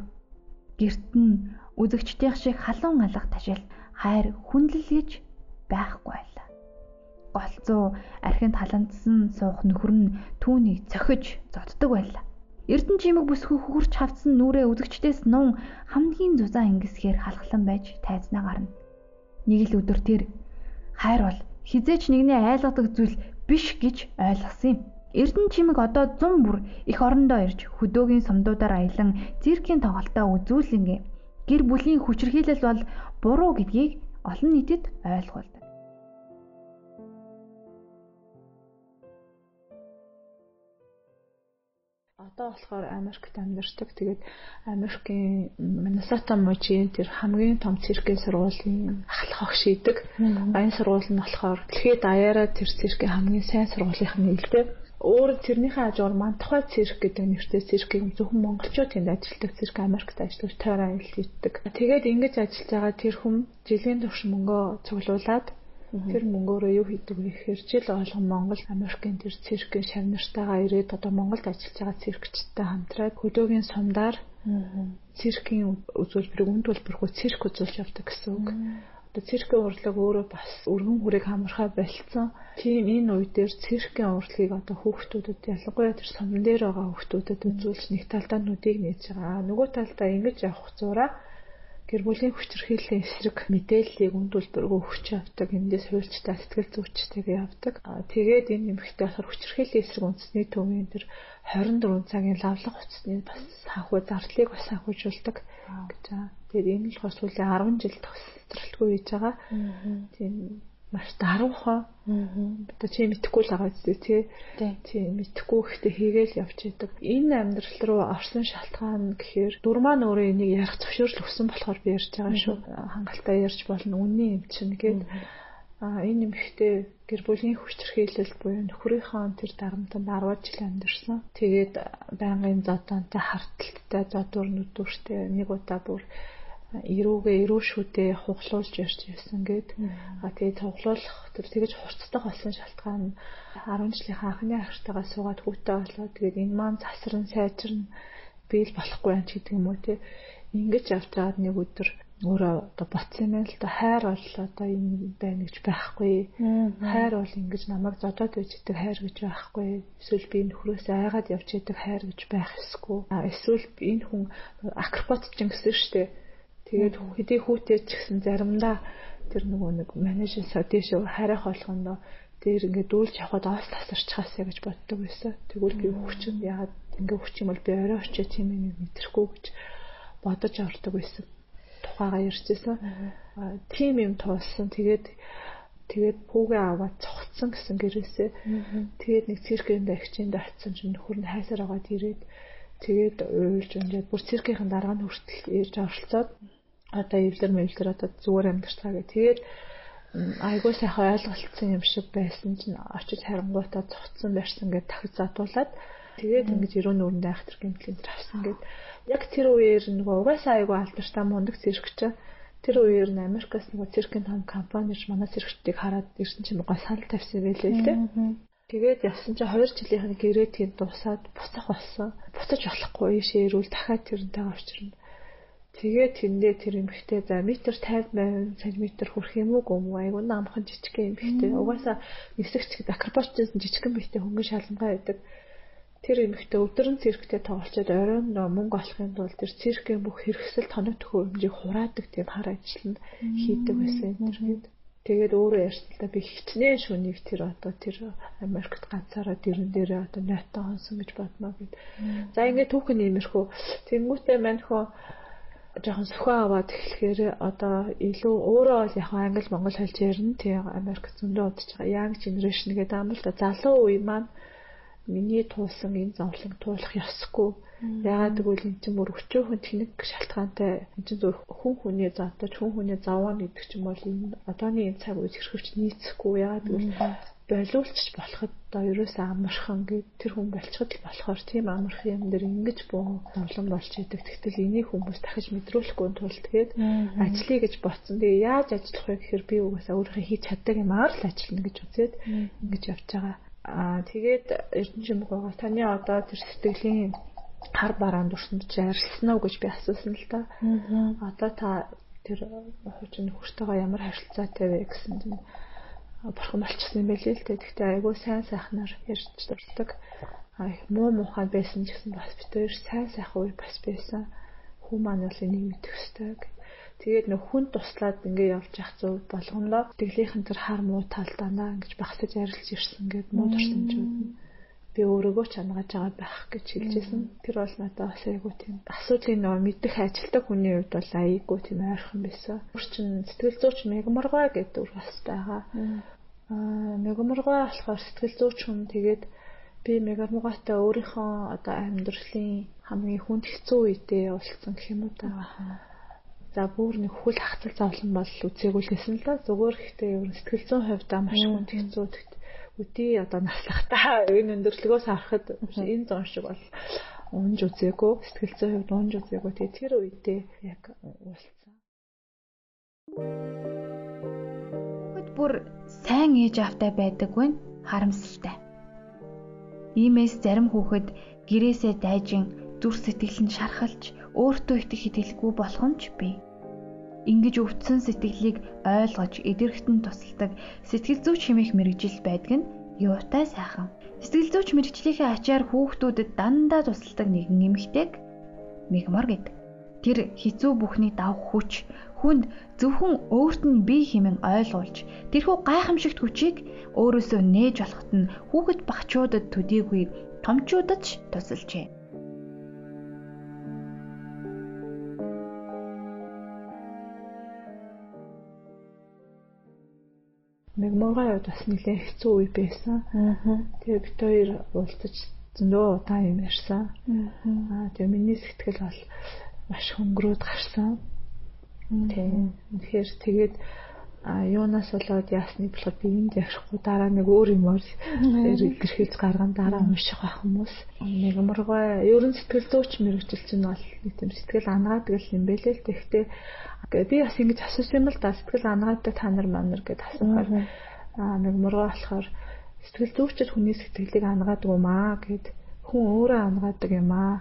Гэрт нь үзэгчдийн шиг халуун алга ташил хайр хүндлэл гэж байхгүй байлаа голцоо архинд халандсан суух нөхөр нь түүнийг цохиж зоддог байлаа. Эрдэнэ чимэг бүсгүй хурч хавцсан нүрээ үзэгчдээс нун хамгийн зузаан ингэсгээр халахлан байж тайзнаа гарна. Нэг л өдөр тэр хайр бол хизээч нэгний айлгадаг зүйл биш гэж ойлгосон юм. Эрдэнэ чимэг одоо 100 бүр их орондоо ирж хөдөөгийн сумдуудаар аялан циркийн тоглолтоо үзүүлэнгээ гэр бүлийн хүчирхийлэл бол буруу гэдгийг олон нийтэд ойлгуулдаг. Одоо болохоор Америкт амьдардаг. Тэгээд Америкийн Миннесота мужийн тэр хамгийн том циркийн сургуулийн ахлах огш идэг. Баян сургууль нь болохоор дэлхийд даяараа тэр циркийн хамгийн сайн сургуулийнх нь нэлтэй. Өөр тэрнийхээ хажуугаар Мантухай цирк гэдэг нэртэй циркийн зөвхөн монголчууд тэнд ажилладаг цирк Америкт ажиллаж тойроо аялал хийдэг. Тэгээд ингэж ажиллаж байгаа тэр хүн жилийн турш мөнгөө цуглуулад Тэр мөнгөөрөө юу хийдэг вэ гэхээр жил болгон Монгол Америкийн тэр циркийн шавнартайгаа ирээд одоо Монголд ажиллаж байгаа циркчтай хамтраад хөдөөгийн сумдаар циркийн үзүүлбэрийг үнд төлбөрхөө цирк үзүүлж явдаг гэсэн үг. Одоо циркийн урлаг өөрөө бас өргөн хүрийг хамархаа болцсон. Тийм энэ үе дээр циркийн урлагийг одоо хүүхдүүдэд ялангуяа тэр сумн дээр байгаа хүүхдүүдэд үзүүлж нэг талдаа нүдийг нээж байгаа. Нөгөө талдаа ингэж явах зураа гэр бүлийн хүчирхийллийн эсрэг мэдээллийг үнд үлбэргөө өгч явдаг. Эндээс хуульчтай сэтгэл зүйчтэйгээ явдаг. Тэгээд энэ нэмэгтэй болохоор хүчирхийллийн эсрэг үндэсний төвийн тэр 24 цагийн лавлах хуцсны бас санхүү зардлыг бас санхүүжүүлдэг гэж байгаа. Тэгээд энэ л бас сүүлийн 10 жил төгсөлтгүй хийж байгаа. Тийм маш даруухан. Одоо чи мэдхгүй л байгаа зү тий. Тий мэдхгүй ихтэй хийгээл явж идэг. Энэ амьдрал руу орсон шалтгаан гэхээр дур маань өөрөө энийг ярих зөвшөөрөл өгсөн болохоор би ярьж байгаа шүү. Хангалттай ярьж болно. Үнний юм чинь гээд а энэ нэмэгтэй гэр бүлийн хүчирхийлэл буюу нөхрийнхөө тэр дарамтанд 10 жил амьдэрсэн. Тэгээд байнгын зодонтой харталттай зодуур нүдүүртэй нэг удаа бүр эрүүгээ эрүү шүдээ хуглуулж ярьж байсан гээд а тэгээд цуглуулах тэр тэгэж хурцтай болсон шалтгаан нь 10 жилийн анхны ахиртайгаа суугаад хүүтэй болоо тэгээд энэ маань засран сайжирна биел болохгүй юм ч гэдэг юм уу те. Ингэж явж байгаад нэг өдөр өөрөө одоо ботсон юм л да хайр бол одоо энэ байна гэж байхгүй. Хайр бол ингэж намайг зодоод байж идэг хайр гэж байхгүй. Эсвэл би нөхрөөс айгаад явж идэг хайр гэж байх эсгүй эсвэл энэ хүн акропат ч гэсэн шүү дээ Тэгээд хэдий хүүтэй ч гэсэн заримдаа тэр нөгөө нэг менежерсаа тийш харих болгондоо дээр ингээд дүүлж явхад оос тасарчхаасаа гэж боддог байсан. Тэгвэл би хүчин ягаад ингээд хүч юм бол би орой очиж тийм юм мэдрэхгүй гэж бодож ордог байсан. Тухайгаа ярьжсэн. Тийм юм туулсан. Тэгээд тэгээд пүүгээ аваад цогцсон гэсэн гэрээсээ. Тэгээд нэг циркэнд агчинд очсон чинь нөхөр нь хайсаар агаад ирээд тэгээд уйлж ингээд бүр циркийн дарга нь хүртэл ирж оролцоод одоо эвлэр мэвлэр одоо зүгээр амьдарчаа гэх. Тэгээд айгуу сайхан ойлголцсон юм шиг байсан чинь очиж харангуйтаа цуцсан барьсан гэдээ дахиж задуулаад тэгээд ингэж өрөөний өрөндөө айхтар гэмтлийн авсан гэд. Яг тэр үеэр нөгөө угаасаа айгуу алдартай мундаг циркч тэр үеэр нь Америкаас нөгөө циркийн том компаниж манай циркчдийг хараад ирсэн чинь гоо санал тавьсан байлээ л дээ. Тэгээд явсан чинь 2 жилийнх нь гэрээ тийм дуусаад буцах болсон. Буцаж болохгүй ийшээ ирүүл дахиад тэрнтэйгээ авчирна. Тэгээд тэндээ тэр эмхтэй за метр 50 см хүрэх юм уу гүм айгу намхан жижигхэн эмхтэй. Угаасаа нисэгч акробатчсан жижигхэн бийтэй хөнгөн шалангаа байдаг. Тэр эмхтэй өдөрн цирктэй тоглолцоод оройн мөнгө олохын тулд тэр циркийн бүх хэрэгсэл тоног төхөө хэмжээг хураадаг тийм хар ажил нь хийдэг байсан энэ. Тэгээд өөрөө ярьсандаа би хичнээн шүнийг тэр одоо тэр Америкт ганцаараа дэрэн дээрээ одоо нойтоо хонсон гэж бодмоо гэд. За ингээд түүхэн иймэрхүү. Тэнгүүтээ мань хөө жоохон сөхөө аваад эхлэхээр одоо илүү өөрөө бол яг англи монгол хэлж ярина. Тийм Америк зөндөө удаж байгаа. Young generation гэдэг юм л да залуу үе маань миний туулсан энэ зовлон туулах ёсгүй. Ягаад гэвэл эн чинь бүр өчөөхөн тэнэг шалтгаантай. Эн чинь зөв хүн хүний заатаж хүн хүний заваа гэдэг ч юм бол энэ одооны энэ цаг үе хэрхвч нийцэхгүй. Ягаад гэвэл болиулчих болоход одоо ерөөсөө амархан гэд тэр хүн болчиход л болохоор тийм амархан юм дээр ингэж буу зовлон болж идэг. Тэгтэл энийг хүмүүс дахиж мэдрүүлэхгүй тулд тэгээд ажлыг гэж ботсон. Тэгээ яаж ажиллах вэ гэхээр би угаасаа өөрийнхөө хийж чаддаг юмар л ажиллана гэж үзээд ингэж явж байгаа. Аа тэгээд Эрдэнэчимэг байгаа. Таны одоо тэр сэтгэлийн хар бараанд урсанд чи арилсан уу гэж би асуусан л да. Одоо та тэр хуучин нөхөртөөгөө ямар харилцаатай вэ гэсэн чинь бурхан болчихсон юм байлээ л дээ. Гэхдээ айгүй сайн сайхнаар ярьж дурддаг. Аа муу муухай байсан ч гэсэн бас бид хоёр сайн сайхан үе бас байсан. Хүн маань бол энийг мэдэх ёстой. Тэгээд нөх хүн туслаад ингээ явж явах зөв болгондоо тэглийнхэн тэр хар муу талдаанаа ингэж багсаж арилж ирсэн гэд муу дурсамжууд нь би өөрийгөө ч ангаж байгаа байх гэж хэлжсэн. Тэр бол надад бас айгүй тийм асуудлын нөө мэдэх ажилтдаг хүний хувьд бол айгүй тийм ойрхон байсан. Өөрчн сэтгэл зүйч мегморгой гэдэг үр бас байгаа. Аа мегморгой болохоор сэтгэл зүйч хүн тэгээд би мегморгойтой өөрийнхөө одоо амьдралын хамгийн хүнд хэцүү үедээ уулзсан гэх юм уу та. За бүр нэг хөл хацал зовлон бол үзээгүй л да. Зүгээр ихтэй ер нь сэтгэл зүйн хувьд маш хүнд хэцүү үдий одоо наслахтаа энэ өндөрлөгөөс харахад энэ зон шиг бол унж үзээгүй сэтгэл зүйн хувьд унж үзээгүй тэгээ тэр үедээ яг уулцсан. Хөд бүр сайн ээж автай байдаггүй нь харамсалтай. Иймээс зарим хүүхэд гэрээсээ дайжин зүр сэтгэл нь шархалж өөртөө итгэх хэтгэлгүй болох нь ч бий ингэж өвдсөн сэтгэлийг ойлгож эдэрхтэн тусалдаг сэтгэл зүйч хэмээх мэрэгжил байдаг нь юутай сайхан. Сэтгэл зүйч мэрэгжлийнхээ ачаар хүүхдүүдэд дандаа тусалдаг нэгэн эмэгтэйг мигмар гэдэг. Тэр хизүү бүхний давх хүч хүнд зөвхөн өөрт нь бие хэмээн ойлгуулж тэрхүү гайхамшигт хүчийг өөрөөсөө нээж болоход нь хүүхэд багчуудад төдийгүй томчуудад ч тусалжээ. Нэг моргай яваад бас нэлээ хэцүү үе байсан. Тэгээ бид хоёр уулзаж зөндөө удаа юм ярьсан. Аа тэгээ миний сэтгэл бол маш хөнгөрөөд гарсан. Тэгээ үнэхээр тэгээд а юунаас болоод яасны болохоор би энд явахгүй дараа нэг өөр юмор гэрхэлж гарган дараа унших байх хүмүүс нэг мөргөө ерөн сэтгэл зүйч мэрэгжил чинь бол нэг тийм сэтгэл ангаадаг юм бэлээ л тэгтээ би бас ингэж асуусан юм л да. Сэтгэл ангаадаг та нар манар гэд асуухаар а нэг мөргөө болохоор сэтгэл зүйчд хүний сэтгэлийг ангаадаг юм аа гэд хүн өөрөө ангаадаг юм аа.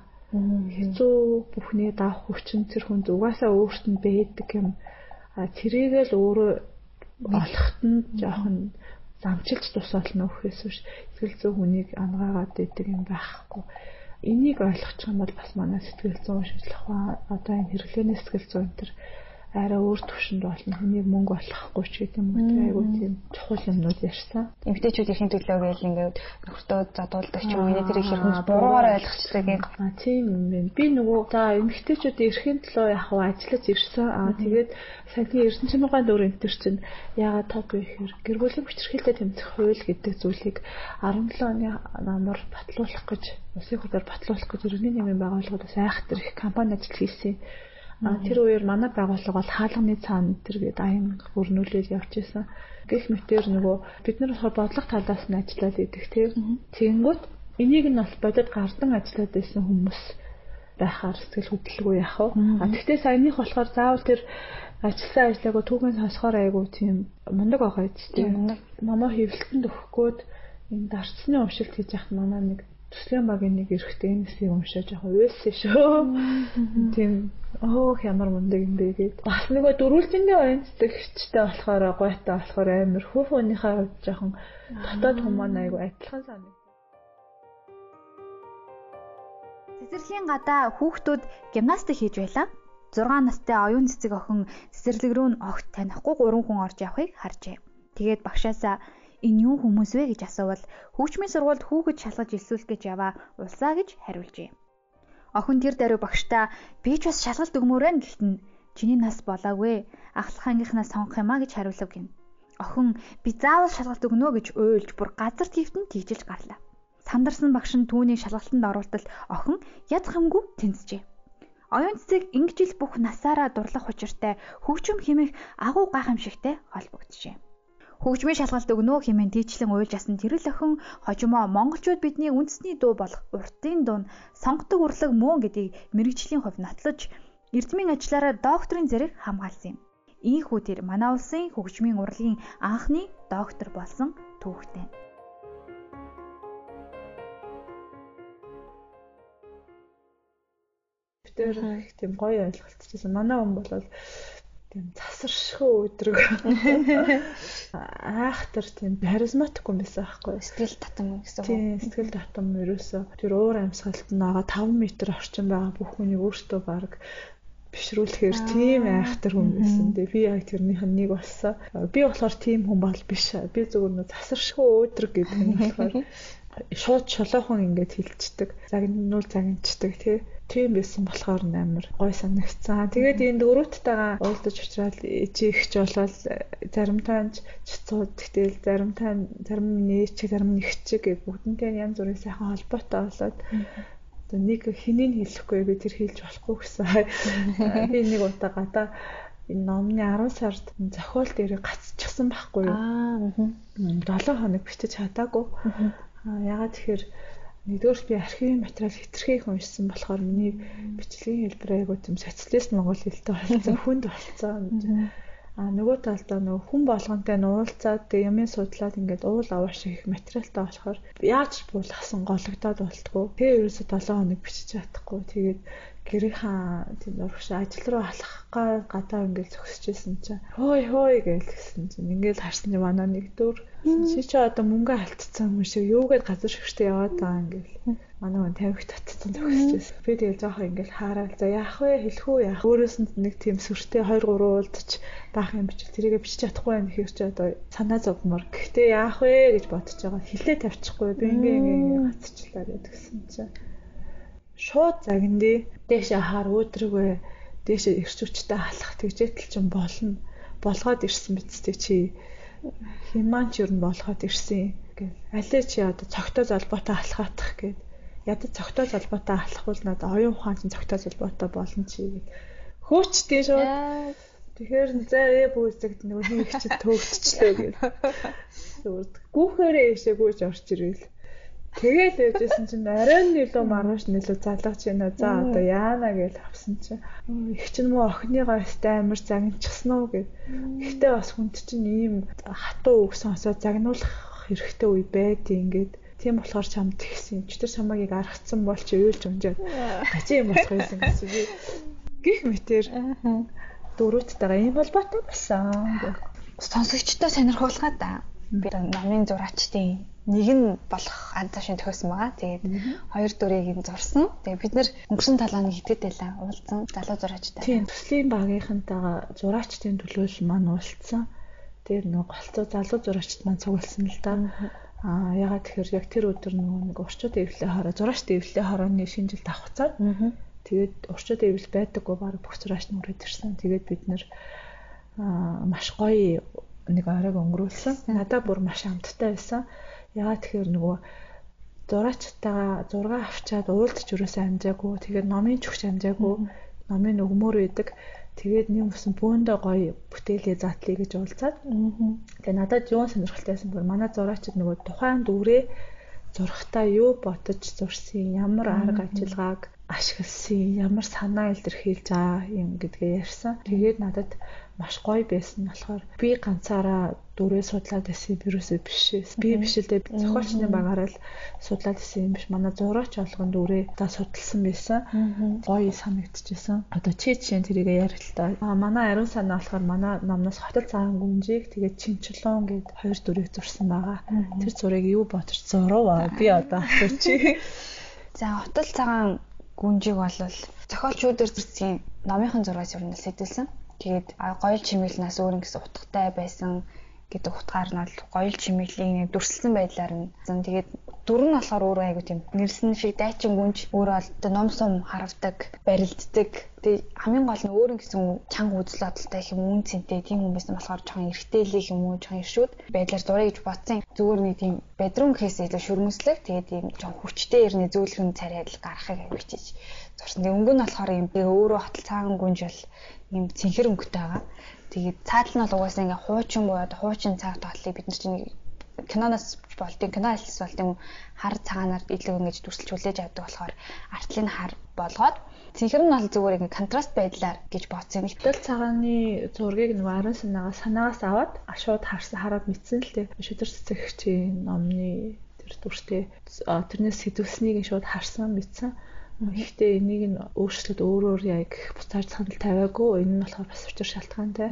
Хэцүү бүхний давх хүчин тэр хүнд угаасаа өөрт нь байдаг юм тэрийгэл өөрөө олохт нь жоохон замчилж тусаална өгөхөөс биш сэтгэл зүйн хүнийг ангаагаад идэг юм байхгүй. Энийг ойлгох юм бол бас манай сэтгэл зүйн шинжилх ухаан одоо энэ хэрэглээний сэтгэл зүйн төр арай өөр төвшөнд болно. Хүнийг мөнгө болохгүй ч гэдэг юм уу. Айгуу тийм чухал юмнууд ярьсан. Эмэгтэйчүүдийн төлөө гээл ингээд нөхөртөө задуулдаг ч юм уу. Тэр их хүмүүс буруугаар ойлгочтой гэх. Аа тийм юм байна. Би нөгөө за эмэгтэйчүүдийн эрхийн төлөө яг хав ажиллаж ирсэн. Аа тэгээд саяны Эрдэнэ чимээгийн дөр энэ төр чинь яагаад таг гэхээр гэр бүлийн хүчирхийлэлтэй тэмцэх хууль гэдэг зүйлийг 17 оны намар батлуулах гэж улсын хурлаар батлуулах гэж иргэний нэмийн байгууллагуудаас айхтар их компани ажил хийсэн. А тэр үеэр манай байгууллага бол хаалганы цаана тэр гээд аян өрнүүлэл явж исэн. Гэх мэтэр нөгөө бид нар болохоор бодлого талаас нь ажиллаад идэх тийм. Тэгэнгүүт энийг нь бас бодод гардан ажиллаад байсан хүмүүс байхаар сэтгэл хөдлөлгүй яах вэ? А тэгтээ саяных болохоор заавал тэр ажилласан ажлаагаа түүхэн сонсохоор айгу тийм мундаг байгаа ч тийм. Намаа хөвлөлтөнд өгөхгүйд энэ дарцны уншилт хийж яхад манай нэг төслийн багийн нэг эрэхтэй энэсийг уншаад яг уйлсан шүү. Тийм Оо ямар мундаг юм бэ гээд. Бас нөгөө дөрвөлжиндээ оюунцдагчтай болохоор гойтой болохоор амар хүүхнийхээ хувьд жоохон дотоод хүмүүс айгу адилхан санаг. Цэцэрлэгийн гадаа хүүхдүүд гимнастик хийж байлаа. 6 настай оюун цэцэг охин цэцэрлэг рүү нь огт танихгүй 3 хүн орж явахыг харжээ. Тэгээд багшаасаа энэ юу хүмүүс вэ гэж асуувал хөгжмийн сургуульд хүүхэд шалгаж илсүүлэх гэж яваа улсаа гэж хариулжээ. Охин тэр даруй багштаа би ч бас шалгалт өгмөөрэй гэхдээ чиний нас болоогүй. Ахлах ангийнхнаас сонгох юмаа гэж хариулав гин. Охин би заавал шалгалт өгнө гэж уйлж бүр газар твтэн тийжилж гарлаа. Сандарсан багш нь түүнийг шалгалтанд оруултал охин ядах юмгүй тэнцжээ. Оюун цэцэг ингэж ил бүх насаараа дурлах учиртай хөгжим хэмэх агуу гайхамшигтай холбогдчихэ. Хөгжмийн шалгалт өгнөө хэмээн тийчлэн уйлж асан тэрэл охин хожимоо монголчууд бидний үндэсний дуу болох уртын дуу нь сонгодог урлаг мөн гэдгийг мэрэгжлийн хувь нотлож эрдмийн ажлаараа докторийн зэрэг хамгаалсан юм. Ийхүү тэр манай улсын хөгжмийн урлагийн анхны доктор болсон түүхтэй. Тэр их тийм гоё ойлголтчихсан. Манай хүн бол тийм засаршгүй өдрөг айхтар тийм харизматик юм байсан байхгүй сэтгэл татам гэсэн үг. Тийм сэтгэл татам ерөөсөө тэр уур амьсгалд нь байгаа 5 м орчим байгаа бүх хүнийг өөртөө баг бишрүүлэхээр тийм айхтар хүн байсан. Тэгээ би яг тэрнийх нь нэг болсон. Би болохоор тийм хүн бол биш. Би зөвхөн засаршгүй өдрөг гэдэг нь болохоор [LAUGHS] шууд шолоохон ингээд хилчдэг. Загнуул загинчдаг тий тийм байсан болохоор амар гой санагцсан. Тэгээд энэ дөрөвттайгаа уулзаж уулзрал ичээгч болол заримтаа чицууд гэтэл заримтаа зарим нээч зарим нэгчиг гэ бүгднтэй янз бүрийн сайхан холбоотой болоод одоо нэг хэнийг хэлэхгүй би тэр хэлж болохгүй гэсэн. [LAUGHS] Би нэг удаа гадаа энэ номны 10 сард зохиол дээр гацчихсан байхгүй юу? Аа. 7 хоног бичиж чадаагүй. Аа ягаад тэгэхээр Нэгдүгээр би архивын материал хэтэрхий их уншсан болохоор миний бичлэгийн хэлбэр айгуу тийм социалист монгол хэлтэй болсон хүнд болсон. А нөгөө талдаа нөгөө хүн болгонтэй нуулцаад тэг юмын судлаад ингээд уул авааш их материалтай болохоор яаж буулгасан гологдоод болтгоо. Тэгээ ерөөсө 7 хоног бичиж чадахгүй. Тэгээд гэрийнхаа тийм урагш ажил руу алах га гадаа ингээд зөксөжсэн чинь хой хой гэлсэн чинь ингээд харсан чинь манай нэг дөр чи чи одоо мөнгө алдсан юм шиг юугээд газар шигштэй яваад байгаа ингээд манай хүн тавих татсан зөксөжсэн би тэгэл жоохоо ингээд хараад за яах вэ хэлэх үү яах өөрөөс нь нэг тийм сүртэй 2 3 уулзч баах юм бичиг тэрийгэ бичиж чадахгүй байх хэрэг чи одоо санаа зовмор гэхдээ яах вэ гэж бодож байгаа хилээ тавьчихгүй би ингээ ингээ гацчлаа гэдгсэн чинь шууд загиндээ дээшээ хаар өөдрөгөө дээшээ ирч хүчтэй халах тэгжээтэл чинь болно болгоод ирсэн биз дээ чи химанч юу н болоход ирсэн гэх. Алээ чи одоо цогтой залбоотой алхаатах гэд. Ядаж цогтой залбоотой алхахвал надад оюун ухаан чинь цогтой залбоотой болно чи гэд. Хөөчтэй шууд. Тэгэхээр за ээ бүүсэгт нөгөө нэг чи төвөгдчлөө гэд. Гүүхээрээ ээшээгүйж орч ирэл. Тэгэл явжсэн чинь арай нь илүү маргааш нэлээд залгаж байна. За одоо яана гэж авсан чинь их ч юм уу охиныгоо өстэй амар загнчихсан уу гэв. Гэхдээ бас хүнд чинь ийм хатуу үг сонсоо загнуулах хэрэгтэй үе байдیں۔ Ингээд тийм болохоор чамд тэгсэн. Чи тэр чамагийг аргацсан бол чи юу ч өмжөөд гачи юм болох байсан гэсэн би гих мэтэр дөрөвтэйгээ ийм холбоотой болсон. Сонсогчдоо сонирхуулгаа да. Би намын зураачдын нэг нь болох анзаа шин төхөөсөн байгаа. Тэгээд хоёр дүрийг нь зурсан. Тэгээд бид нэр өнгөрсөн талааны хитэд байлаа. Уулзсан залуу зураачтай. Тийм, төслийн багийнхантайгаа зураачдын төлөөлөл маань уулзсан. Тэр нэг голцоо залуу зураачд маань цугласан л да. Аа ягаад тэгэхээр яг тэр өдөр нөгөө нэг урчууд эвлээ хороо зураачд эвлээ хорооны шинжил давхцаад тэгээд урчууд эвл байдаггүй баг бүх зураач нь үрээд ирсэн. Тэгээд бид нэр маш гоё нэг оройг өнгөрүүлсэн. Надад бүр маш амттай байсан. Ягаад тэгэхээр нөгөө зураачтайгаа зураг авчаад уулзч юусаа амжаагүй. Тэгээд номын чүгч амжаагүй. Номын өгмөр байдаг. Тэгээд нэг усан бөөндөө гоё бүтээлээ затлыг гэж уулзаад. Тэгээд надад юу сонирхолтой байсан бүр манай зураачд нөгөө тухайн дүүрээ зурхтаа юу ботож зурсан, ямар арга ажиллагааг ашигласан, ямар санаа илэрхийлж байгаа юм гэдгээ ярьсан. Тэгээд надад маш гоё байсан болохоор би ганцаараа дүрээ судлаад байсан вирусээ биш. Би биш л дээ зохиолчны багаараа л судлаад байсан юм биш. Манай зураач олгон дүрээ та судалсан байсан. Гоё санагдчихсан. Одоо чи чинь тэрийг ярил л та. А манай ариун санаа болохоор манай номноос хотол цагаан гүнжийг тэгээд чинчлон гэд хоёр дүрийг зурсан байгаа. Тэр зургийг юу бодож зурваа? Би одоо асуучих. За хотол цагаан гүнжийг бол зохиолч үүдэр зурсан номынхон зургаас юу нь сэтэлсэн. Тэгээд гоёл чимэглэнээс өөр ингэсэн утгатай байсан гэдэг утгаар нь бол гоёл чимэглийг дүрслсэн байдлаар нь тэгээд дүр нь болохоор өөрөө айгу тийм нэрсэн шиг дайчин гүнж өөрөө бол ном сум харавдаг, барилддаг. Тэгээд хамгийн гол нь өөр гэсэн чанга үзэл бодолтой их юм үн цэнтэй тийм хүмүүс нь болохоор жоохон эргэтэлэх юм уу, жоохон иршүүд байдлаар зуръя гэж бодсон. Зүгээр нэг тийм бедрум кейсээ илүү шүрмөслөг. Тэгээд тийм жоохон хүчтэй ирнэ зөөлхөн царайд л гарахыг хичээж зурсан. Тэгээд өнгө нь болохоор юм би өөрөө хотл цаан гүнж бол юм цэнхэр өнгөтэй байгаа. Тэгээд цаадал нь бол угаасаа ингээ хуучин буюу хуучин цаг тоглолыг бид нар чинь киноноос болтын кино альс болтын хар цагаанаар илүү ингэж дүрсэлж хүлээж авдаг болохоор артлын хар болгоод цэнхэр нь бол зүгээр ингээ контраст байдлаар гэж бодсон. Итэл цагааны зургийг нөгөө арын санаагаас санаагаас аваад шууд харсан хараад мэдсэн л дээ. Шүдэр цэцэгчийн номны тэр дүрстэй тэрнээс сэтвэлснийг шууд харсан мэдсэн. Гэхдээ энийг нь өөрчлөлт өөрөөр яг буцааж санал тавиагүй. Энэ нь болохоор бас учир шалтгаантай.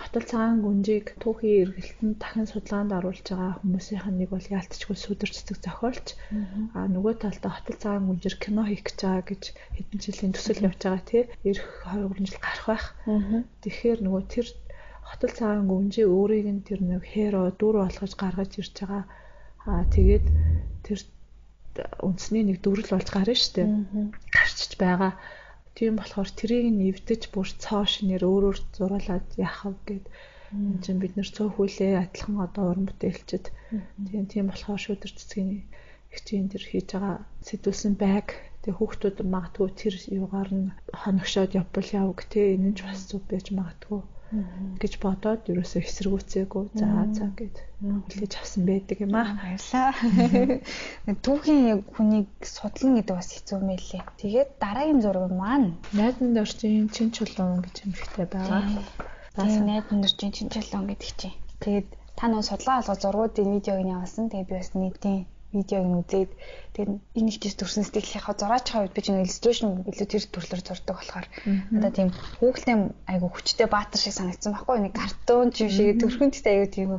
Хотол цагаан гүнжийг түүхийн эргэлтэнд дахин судалгаанд оруулж байгаа хүмүүсийнх нь нэг бол яалтчгүй сүдэр цэцэг зохиолч. А нөгөө талдаа хотол цагаан гүнжээр кино хийх гэж байгаа гэж хэдэн жилийн төсөл явж байгаа тий. Ирэх 20 жил гарах байх. Тэгэхээр нөгөө тэр хотол цагаан гүнжээ өөрийг нь тэр нэг херо дүр болгож гаргаж ирж байгаа. Аа тэгээд тэр үндэсний нэг дүрэл болж гарна шүү дээ. Гарчиж байгаа. Тийм болохоор тэрийг нэвдэж бүр цоо шинээр өөрөөр зуруулаад яах вэ гэд энэ чинь бид нэр цөөхүүлээ адилхан одоо уран бүтээлчд. Тийм тийм болохоор шүдэр цэцгийн хичээн тэр хийж байгаа сэтүүлсэн байг. Тэгээ хүүхдүүд магадгүй тэр юугаар нь хоногшоод явбал явг те. Энэ нь ч бас зүг байж магадгүй гэж бодоод ерөөсөө эсэргүүцээгүй за за гэд хүлээж авсан байдаг юм аа. Баярлаа. [LAUGHS] Түүхийн хүнийг судлан гэдэг бас хэцүү мэлээ. Тэгээд дараагийн зураг маань найдан дөрчийн чин чулуун гэж юмхтэй байгаа. Тэгээд найдан дөрчийн чин чулуун гэдэг чинь. Тэгээд та нөө судалгаа болгоо зургуудын видеог нь явуулсан. Тэгээд би бас нийтийн видеог нь үзээд тэгээд энэ их дэс төрсөн сэтгэлийнхаа зураачхаа үед би чинь иллюстрашн илүү тэр төрлөөр зурдаг болохоор надад тийм хүүхэлтэй айгу хүчтэй баатар шиг санагдсан байхгүй нэг картун юм шиг төрхөнтэй айгу тийм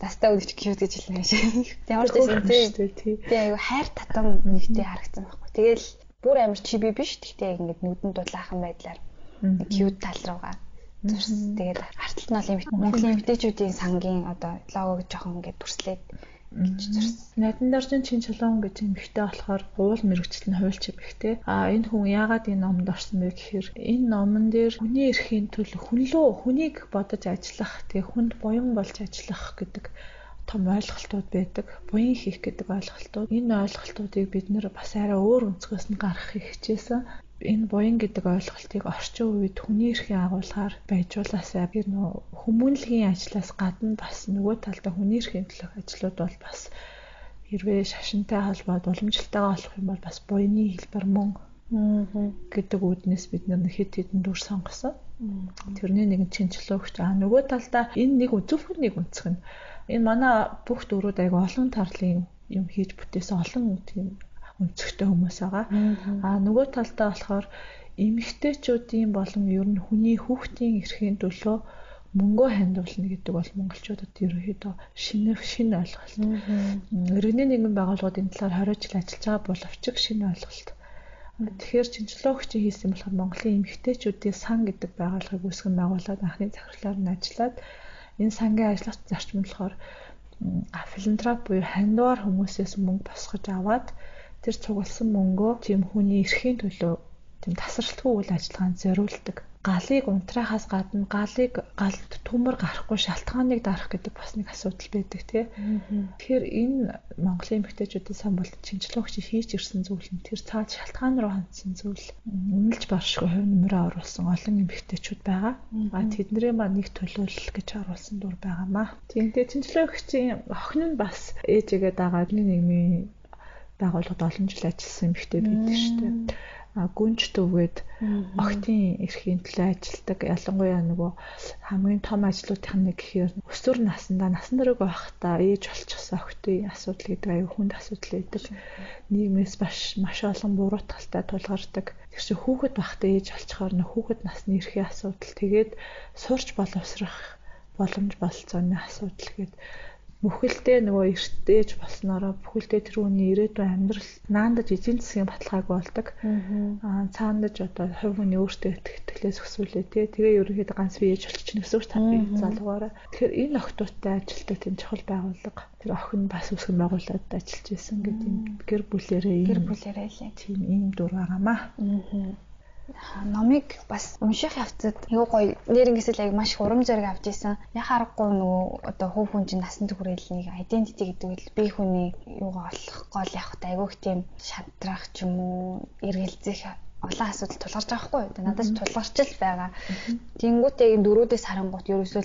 настаа үдч кьют гэж хэлнэ шиг. [LAUGHS] Ямар ч байсан тийм. Тэгээ айгу хайр татам нэгтэй харагдсан байхгүй. Тэгэл бүр амар чиби биш. Гэхдээ яг ингээд нүдэн дудлаахан байдлаар кьют тал руугаа зурсан. Тэгээд арталт нь бол Монголын эмэгтэйчүүдийн сангийн одоо логог жоохон ингээд дүрслээд гэж зорьсон. Найдан доржин чин чулуун гэж эмхтэй болохоор уул мэрэгчлэн хуульч эмхтэй. А энэ хүн яагаад энэ номонд орсон бэ гэхээр энэ номон дээр хүний эрхийн төлөө хүн лөө хүнийг бодож ажиллах, тэгээ хүнд буян болж ажиллах гэдэг том ойлголтууд байдаг. Буян хийх гэдэг ойлголтууд. Энэ ойлголтуудыг бид нэр бас арай өөр өнцгөөс нь гаргахыг хичээсэн энэ буян гэдэг ойлголтыг орчин үед хүний эрхийн агуулгаар байжуулаасаа би нөө хүмүүнлэгийн ажлаас гадна бас нөгөө талдаа хүний эрхийн төлөх ажлууд бол бас хэрвээ шашинтай холбоод уламжлалтайгаа олох юм бол бас буйны хэлбэр мөн гэдэг үүднээс бид нэг хэд хэдэн дүр сонгосон. Тэрний нэг чинчлөөгч аа нөгөө талдаа энэ нэг зөвхөн нэг үнцэх нь. Энэ манай бүх дөрүүд айгу олон тарлын юм хийж бүтээсэн олон тийм өнцгтэй хүмүүс байгаа. Аа нөгөө талдаа болохоор эмэгтэйчүүдийн болон ер нь хүний хүүхдийн эрхийн төлөө мөнгөө хандуулна гэдэг бол монголчуудад ерөнхийдөө шинэ шинэ ойлголт. Иргэний нэгэн байгууллагууд энэ талаар 20 жил ажиллаж байгаа боловч шинэ ойлголт. Тэгэхээр чинчлөөгчийн хийсэн болохоор Монголын эмэгтэйчүүдийн сан гэдэг байгууллагыг үүсгэн байгуулад анхны захирлаар нь ажиллаад энэ сангийн ажиллах зарчим болохоор филантроп буюу хандвар хүмүүсээс мөнгө босгож аваад тэр цугласан мөнгөө тийм хүний эрхийн төлөө тийм тасралтгүй үйл ажиллагаанд зориулдаг. Галыг унтраахаас гадна галыг галд төмөр гарахгүй шалтгааныг дарах гэдэг бас нэг асуудал байдаг тий. Тэгэхээр энэ Монголын эмэгтэйчүүдийн сан болт чинчлөгч хийж ирсэн зүйл нь тэр цаад шалтгаан руу хандсан зүйл. Үнэлж баршгүй хувь нэмрээ оруулсан олон эмэгтэйчүүд байгаа. А тэднэрээ маань нэг төлөөлөл гэж оруулсан дур байгаамаа. Тэгэнтэй чинчлөгчийн охин нь бас ээжигээ дагаад нийгмийн байгууллагад олон жил ажилласан эмэгтэй байдаг шүү дээ. А гүнж төвгээд охтын эрхийн төлөө ажилладаг. Ялангуяа нөгөө хамгийн том ажлуудын нэг гэхээр өсвөр насндаа насан туршиг байхдаа ээж болчихсон охтын асуудал гэдэг аюу хүнд асуудал байдаг. Нийгмээс маш маш олон буруу талтай тулгардаг. Тэр чинь хүүхэд байхдаа ээж болчихоор нөх хүүхэд насны эрхийн асуудал тэгээд сурч боловсрах боломж болцооны асуудал гэдэг бүхэлдээ нөгөө эртдээж болсноороо бүхэлдээ тэр хүний ирээдүйн амьдрал наандаж эзэн засгийн баталгааг болдог. Аа цаандаж одоо хувь хүний өөртөө итгэлээс өсвөлээ тий. Тэгээ ерөнхийдөө ганц бие ээж болчих гэсэн үг таны залгаараа. Тэгэхээр энэ охтуудтай ажилтдаг тийм чухал байгууллага. Тэр охин бас үсгэн байгууллагад ажиллаж исэн гэдэг юм. Гэр бүлэрээ гэр бүлэрээ л тийм ийм дур байгаамаа. Аа номыг бас унших явцад юу гоё нэрнгээсэл яг маш урам зориг авч исэн. Яхаа аргагүй нөгөө одоо хөв хүн чинь насан туршид нэг identity гэдэг үл бие хүний юугаа олох гол явах айгүйх тийм шантрах ч юм уу эргэлзэх олон асуудал тулгарч байгаа хгүй. Надад ч тулгарч л байгаа. Тэнгүүтээ энэ дөрүүдээс харангуут ерөөсөө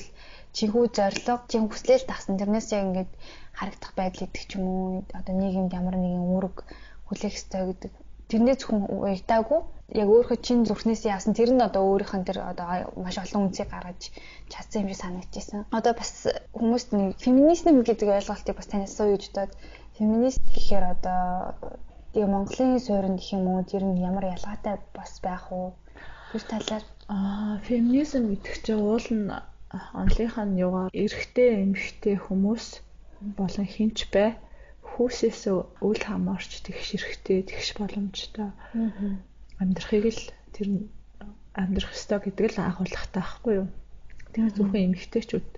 чихүү зориг, чих хүслэл тагсан. Тэрнээс яг ингээд харагдах байдал идэх ч юм уу одоо нийгэмд ямар нэгэн үүрэг хүлээх ёстой гэдэг тэрнээ зөвхөн уягтаагүй яг өөрөө чин зүрхнээс яасан тэр нь одоо өөрийнх нь тэр одоо маш олон үнцийг гаргаж чадсан юм шиг санагдчихсан. Одоо бас хүмүүст нэг феминизм гэдэг ойлголтыг бас танаас сууж удаад феминист гэхээр одоо тэгээ Монголын суурин гэх юм уу тэр нь ямар ялгаатай бас байх уу? Тэр талаар аа феминизм гэдэг чинь уул нь онлынхаа нь юугаар эрэгтэй эмэгтэй хүмүүс болон хинч бай хүүсээс үл хамаарч тэгш эрэхтэй тэгш боломжтой амьдрахыг л тэр амьдрах ёстой гэдэг л агуулгатай байхгүй юу. Тэгэхээр зөвхөн эмэгтэйчүүд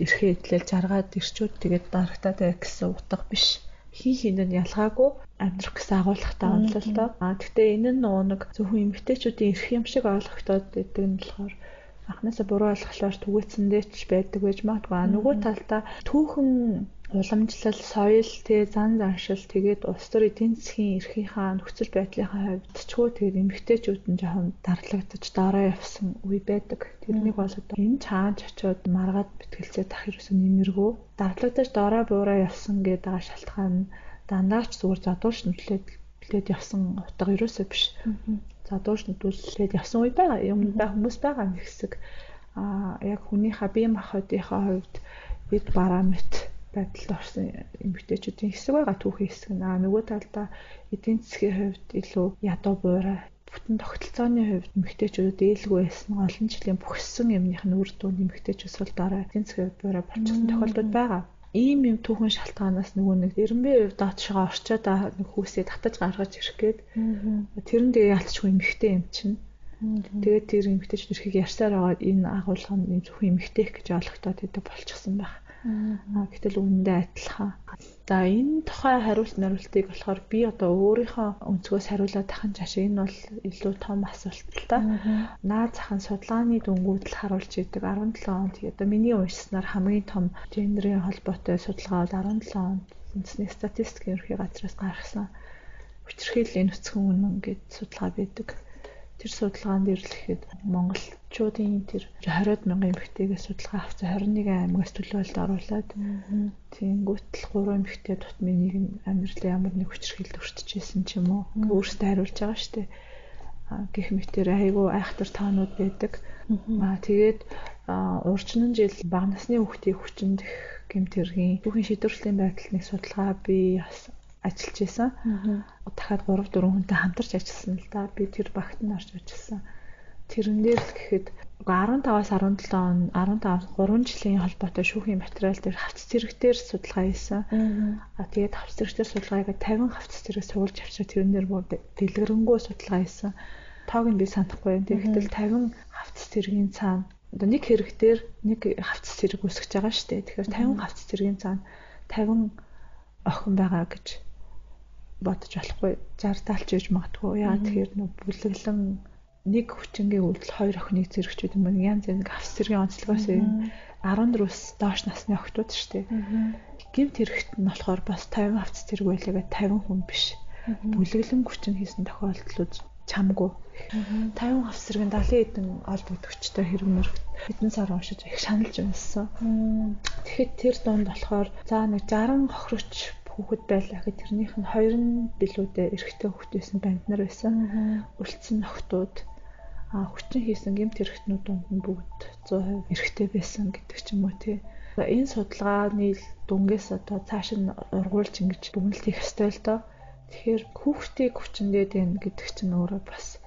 эрхээ эдлэл жаргаад ирчүүд тэгээд дарагтаатай гэсэн утга биш. Хин хинэнд ялгаагүй амьдрах гэсэн агуулгатай онцлол тоо. А гэхдээ энэ нь нэг зөвхөн эмэгтэйчүүдийн эрх юм шиг ойлгогдоод байдаг нь болохоор анхнаасаа буруу ойлголоор түгээцэндээ ч байдаг байж магадгүй. А нөгөө талдаа түүхэн уламжлал, соёл, тэгээ зан заншил, тэгээд улс төр эдийн засгийн эрхийнхаа нөхцөл байдлынхаа хувьд ч хөө тэгээд эмгтээчүүд нь жоохон дарлагдаж дараа явсан үе байдаг. Тэрнийг бол одоо энэ чаанч очиод маргаад бэтгэлцээ тах ерөөсөө нэмэргүй. Дарлагдаж дараа буураа явсан гэдэг байгаа шалтгаан нь дандаа ч зүгээр задуурч нүтлээд бэлээд явсан утга ерөөсөө биш. Задуурч нүтлээд явсан үе байгаа. Юм бай хүмүүс байгаа нэг хэсэг. Аа яг хүнийхээ бие махбодынхаа хувьд бид бараа мэт байдалд орсон эмэгтэйчүүдийн хэсэг байгаа түүхийн хэсэг наа нөгөө талдаа эдийн засгийн хувьд илүү ядуу буурай. Бүтэн тогтолцооны хувьд эмэгтэйчүүдэд ээлгүй байсан олон жилийн бүхсэн юмных нь үр дүнд эмэгтэйчүүд сул дараа эдийн засгийн хувьд буурай болчихсон тохиолдол байгаа. Ийм юм түүхэн шалтгаанаас нөгөө нэг 90% хувь доотшоо орчоод нэг хүүсээ татаж гаргаж ирэх гээд тэр нь тэгээ ялцчихгүй эмэгтэй юм чинь. Тэгээд тэр эмэгтэйчүүд эрхийг ярьсаар байгаа энэ агуулга нь зөвхөн эмэгтэйх гэж ойлгохтоод идэв болчихсон байх гэтэл үнэндээ адилхан. За энэ тухай хариулт нариултыг болохоор би одоо өөрийнхөө өнцгөөс хариулаад тахын жааш энэ бол илүү том асуулт л та. Наад захын судалгааны дүнгууд л харуулж идэг 17 онд одоо миний уншсанаар хамгийн том гендерийн холбоотой судалгаа бол 17 онд үндэсний статистикийн ерхий газраас гаргасан хүчирхийллийн нөхцөн үнэн гэд судалгаа байдаг тэр судалгаанд ирлэхэд монголчуудын тэр 20 мянган эмэгтэйгээ судалгаа авсан 21 аймагаас төлөөлөлд оруулаад тэнгуутл 3 эмэгтэй тутмын нэг нь амьдралын ямар нэг хүчрхийлд өртчихсэн ч юм уу. Өөрсдөө хариулж байгаа шүү дээ гэх мэтэр айгүй айхтар таанууд байдаг. Аа тэгээд урчнан жил бага насны хүүхдийн хүчинд гэмтэргийн түүхийн шийдвэрлэлийн байдлыг судалгаа би бас ажиллаж исэн. Дахиад 3 4 хүнтэй хамтарч ажилласан л да. Би тэр багт нь орж ажилласан. Тэрэн дээр л гэхэд 15-аас 17 он 15 3 жилийн холбоотой шүүхийн материал дээр хавц зэрэгтэр судалгаа хийсэн. А тэгээд хавц зэрэгтэр судалгааг 50 хавц зэрэг суулж авчираа тэрэн дээр бүр дэлгэрэнгүй судалгаа хийсэн. Тоог нь би санахгүй. Тэгэхдээ 50 хавц зэргийн цаана одоо нэг хэрэгтэр нэг хавц зэрэг үсгэж байгаа шүү дээ. Тэгэхээр 50 хавц зэргийн цаана 50 охин байгаа гэж бодож болохгүй 60 талч иж магадгүй. Яа тэгэхээр нөө бүлэглэн нэг хүчингийн үйлдэл хоёр охиныг зэрэгчүүд юм байна. Янз янз австрийн онцлогоос 14-өөс доош насны охтууд шүү дээ. Гимт хэрэгт нь болохоор бас 50 авц зэрэг байлгаа 50 хүн биш. Бүлэглэн хүчин хийсэн тохиолдлууд чамгүй. 50 авц зэрэг 70 хэдэн ол бүдгчтэй хэрэг мөрөгт хэдэн сар уншиж их шаналж байсан. Тэгэхэд тэр дунд болохоор за нэг 60 хохирогч хүүхэд байлаа гэхэд тэрнийх нь хоёр нь билүүдээ эрэгтэй хүүхэд байсан банд нар байсан. Үлдсэн охтууд а хүчин хийсэн гэмт хэрэгтнүүд дунд нь бүгд 100% эрэгтэй байсан гэдэг ч юм уу тий. Энэ судалгааны дүнгээс одоо цааш нь ургуулж ингэж дүгнэлт хийх ёстой л доо. Тэгэхээр хүүхдийг хүчиндээ дэн гэдэг чинь өөрөө бас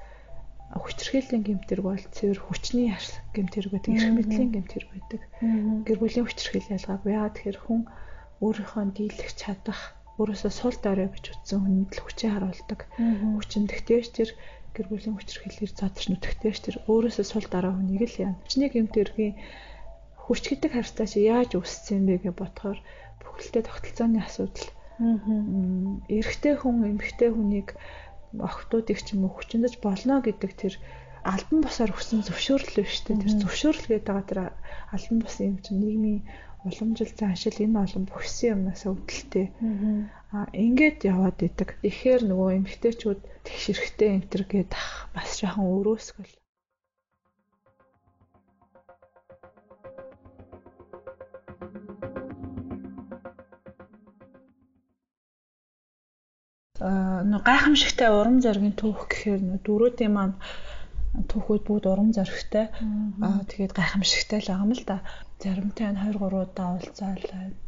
хүчрхийллийн гэмтэрг бол цэвэр хүчний гэмтэрг байдаг, эрх мэдлийн гэмтэрг байдаг. Гэр бүлийн хүчрхийл ялгаагүй. Яагаад тэгэхээр хүн өөрийнхөө дийлэх чадах өөрөөсөө сул дорой гэж утсан хүнд л хүчээ харуулдаг. Хүчин тэгтээш тэр гэр бүлийн хүчрхийлэлээр задарч нүтгэхтэйш тэр өөрөөсөө сул дараа хүнийг л яа. Хүчний гэмтэргийн хүч гэдэг харьцаа чи яаж үүссэн бэ гэж бодохоор бүхэлдээ тогтолцооны асуудал. Эрэгтэй хүн эмэгтэй хүнийг охтуудыг ч юм уу хүчиндэж болно гэдэг тэр албан босоор өгсөн зөвшөөрөл биш үү? Тэр зөвшөөрөл гэдэг байгаа тэр албан бос юм чинь нийгмийн уламжил заашил энэ олон бүхсэн юмнаас үүдэлтэй. Аа ингээд яваад идэг. Тэгэхээр нөгөө эмгтээчүүд тэгшэрхтэй энтер гээд бас жоохон өрөөсгөл. Аа гайхамшигтай урам зоригийн түүх гэхээр нөгөө дөрүүдийн маань түүхүүд бүгд урам зоригтой. Аа тэгээд гайхамшигтай л байгаа юм л да. Заримтай нь 2 3 удаа уулзаал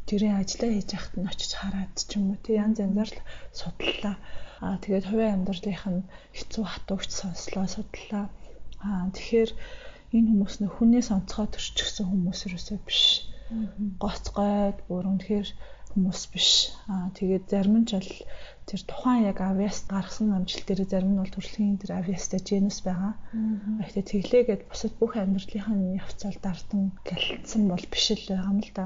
тэрийн ажлаа хийж яхад нь очиж хараад ч юм уу тий янз янзаар л судлаа. Аа тэгээд хувийн амьдралынх нь хэцүү хатуугч сонслоо судлаа. Аа тэгэхээр энэ хүмүүс нөх хүнээс онцгой төрчихсөн хүмүүс юусоо биш. Гоцгойд бүр үнэхээр хүмүүс биш. Аа тэгээд зарим нь ч бол тэр тухайн яг авиас гаргасан амжилт дээр зарим нь бол төрөлхийн тэр авиастай genus байгаа. Гэхдээ тэглээгээд бусад бүх амьдралынхаа явцал дардан гэлцсэн бол биш л байгаа юм л да.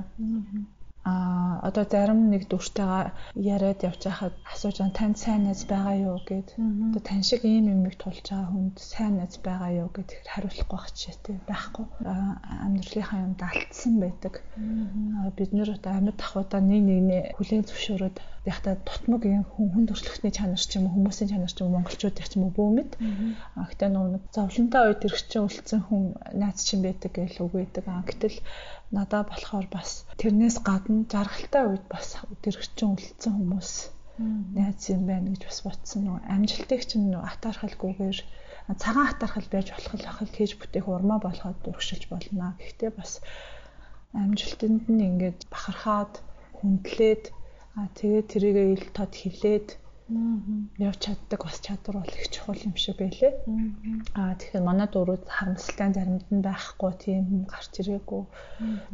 А одоо зарим нэг дүртэйгээ яриад явж байхад асууж байгаа танд сайн найз байгаа юу гэд. Одоо тань шиг ийм юмыг тулж байгаа хүнд сайн найз байгаа юу гэд хариулахгүй байх чишээтэй байхгүй. Амьдралынхаа юмд алдсан байдаг. Бид нэр одоо амьд ахудаа нэг нэгнээ хүлээн зөвшөөрөөд яхта тутмаг юм хүн хүн төрөлхтний чанар ч юм уу хүмүүсийн чанар ч юм уу монголчууд их ч юм уу бөөмэд. Гэтээ нэг зовлонтой үед иргчин үлдсэн хүн наац чинь байдаг гэж үг байдаг. Гэтэл надаа болохоор бас тэрнээс гадна жаргалтай үед бас дэрэгчин үлдсэн хүмүүс найз юм байна гэж бас бодсон нөгөө амжилтыг чинь нөгөө атаархалгүйгээр цагаан атаархал байж болох ахал хийж бүтээх урмаа болгоод дургшилж болно. Гэхдээ бас амжилтанд нь ингээд бахархаад хүндлээд тэгээд тэрийгэ ил тод хилээд явж чаддаг бас чадвар бол их чухал юм шиг байлээ. Аа тэгэхээр манай дөрүүд харамсалтай заримд нь байхгүй тийм гарч ирээгүй.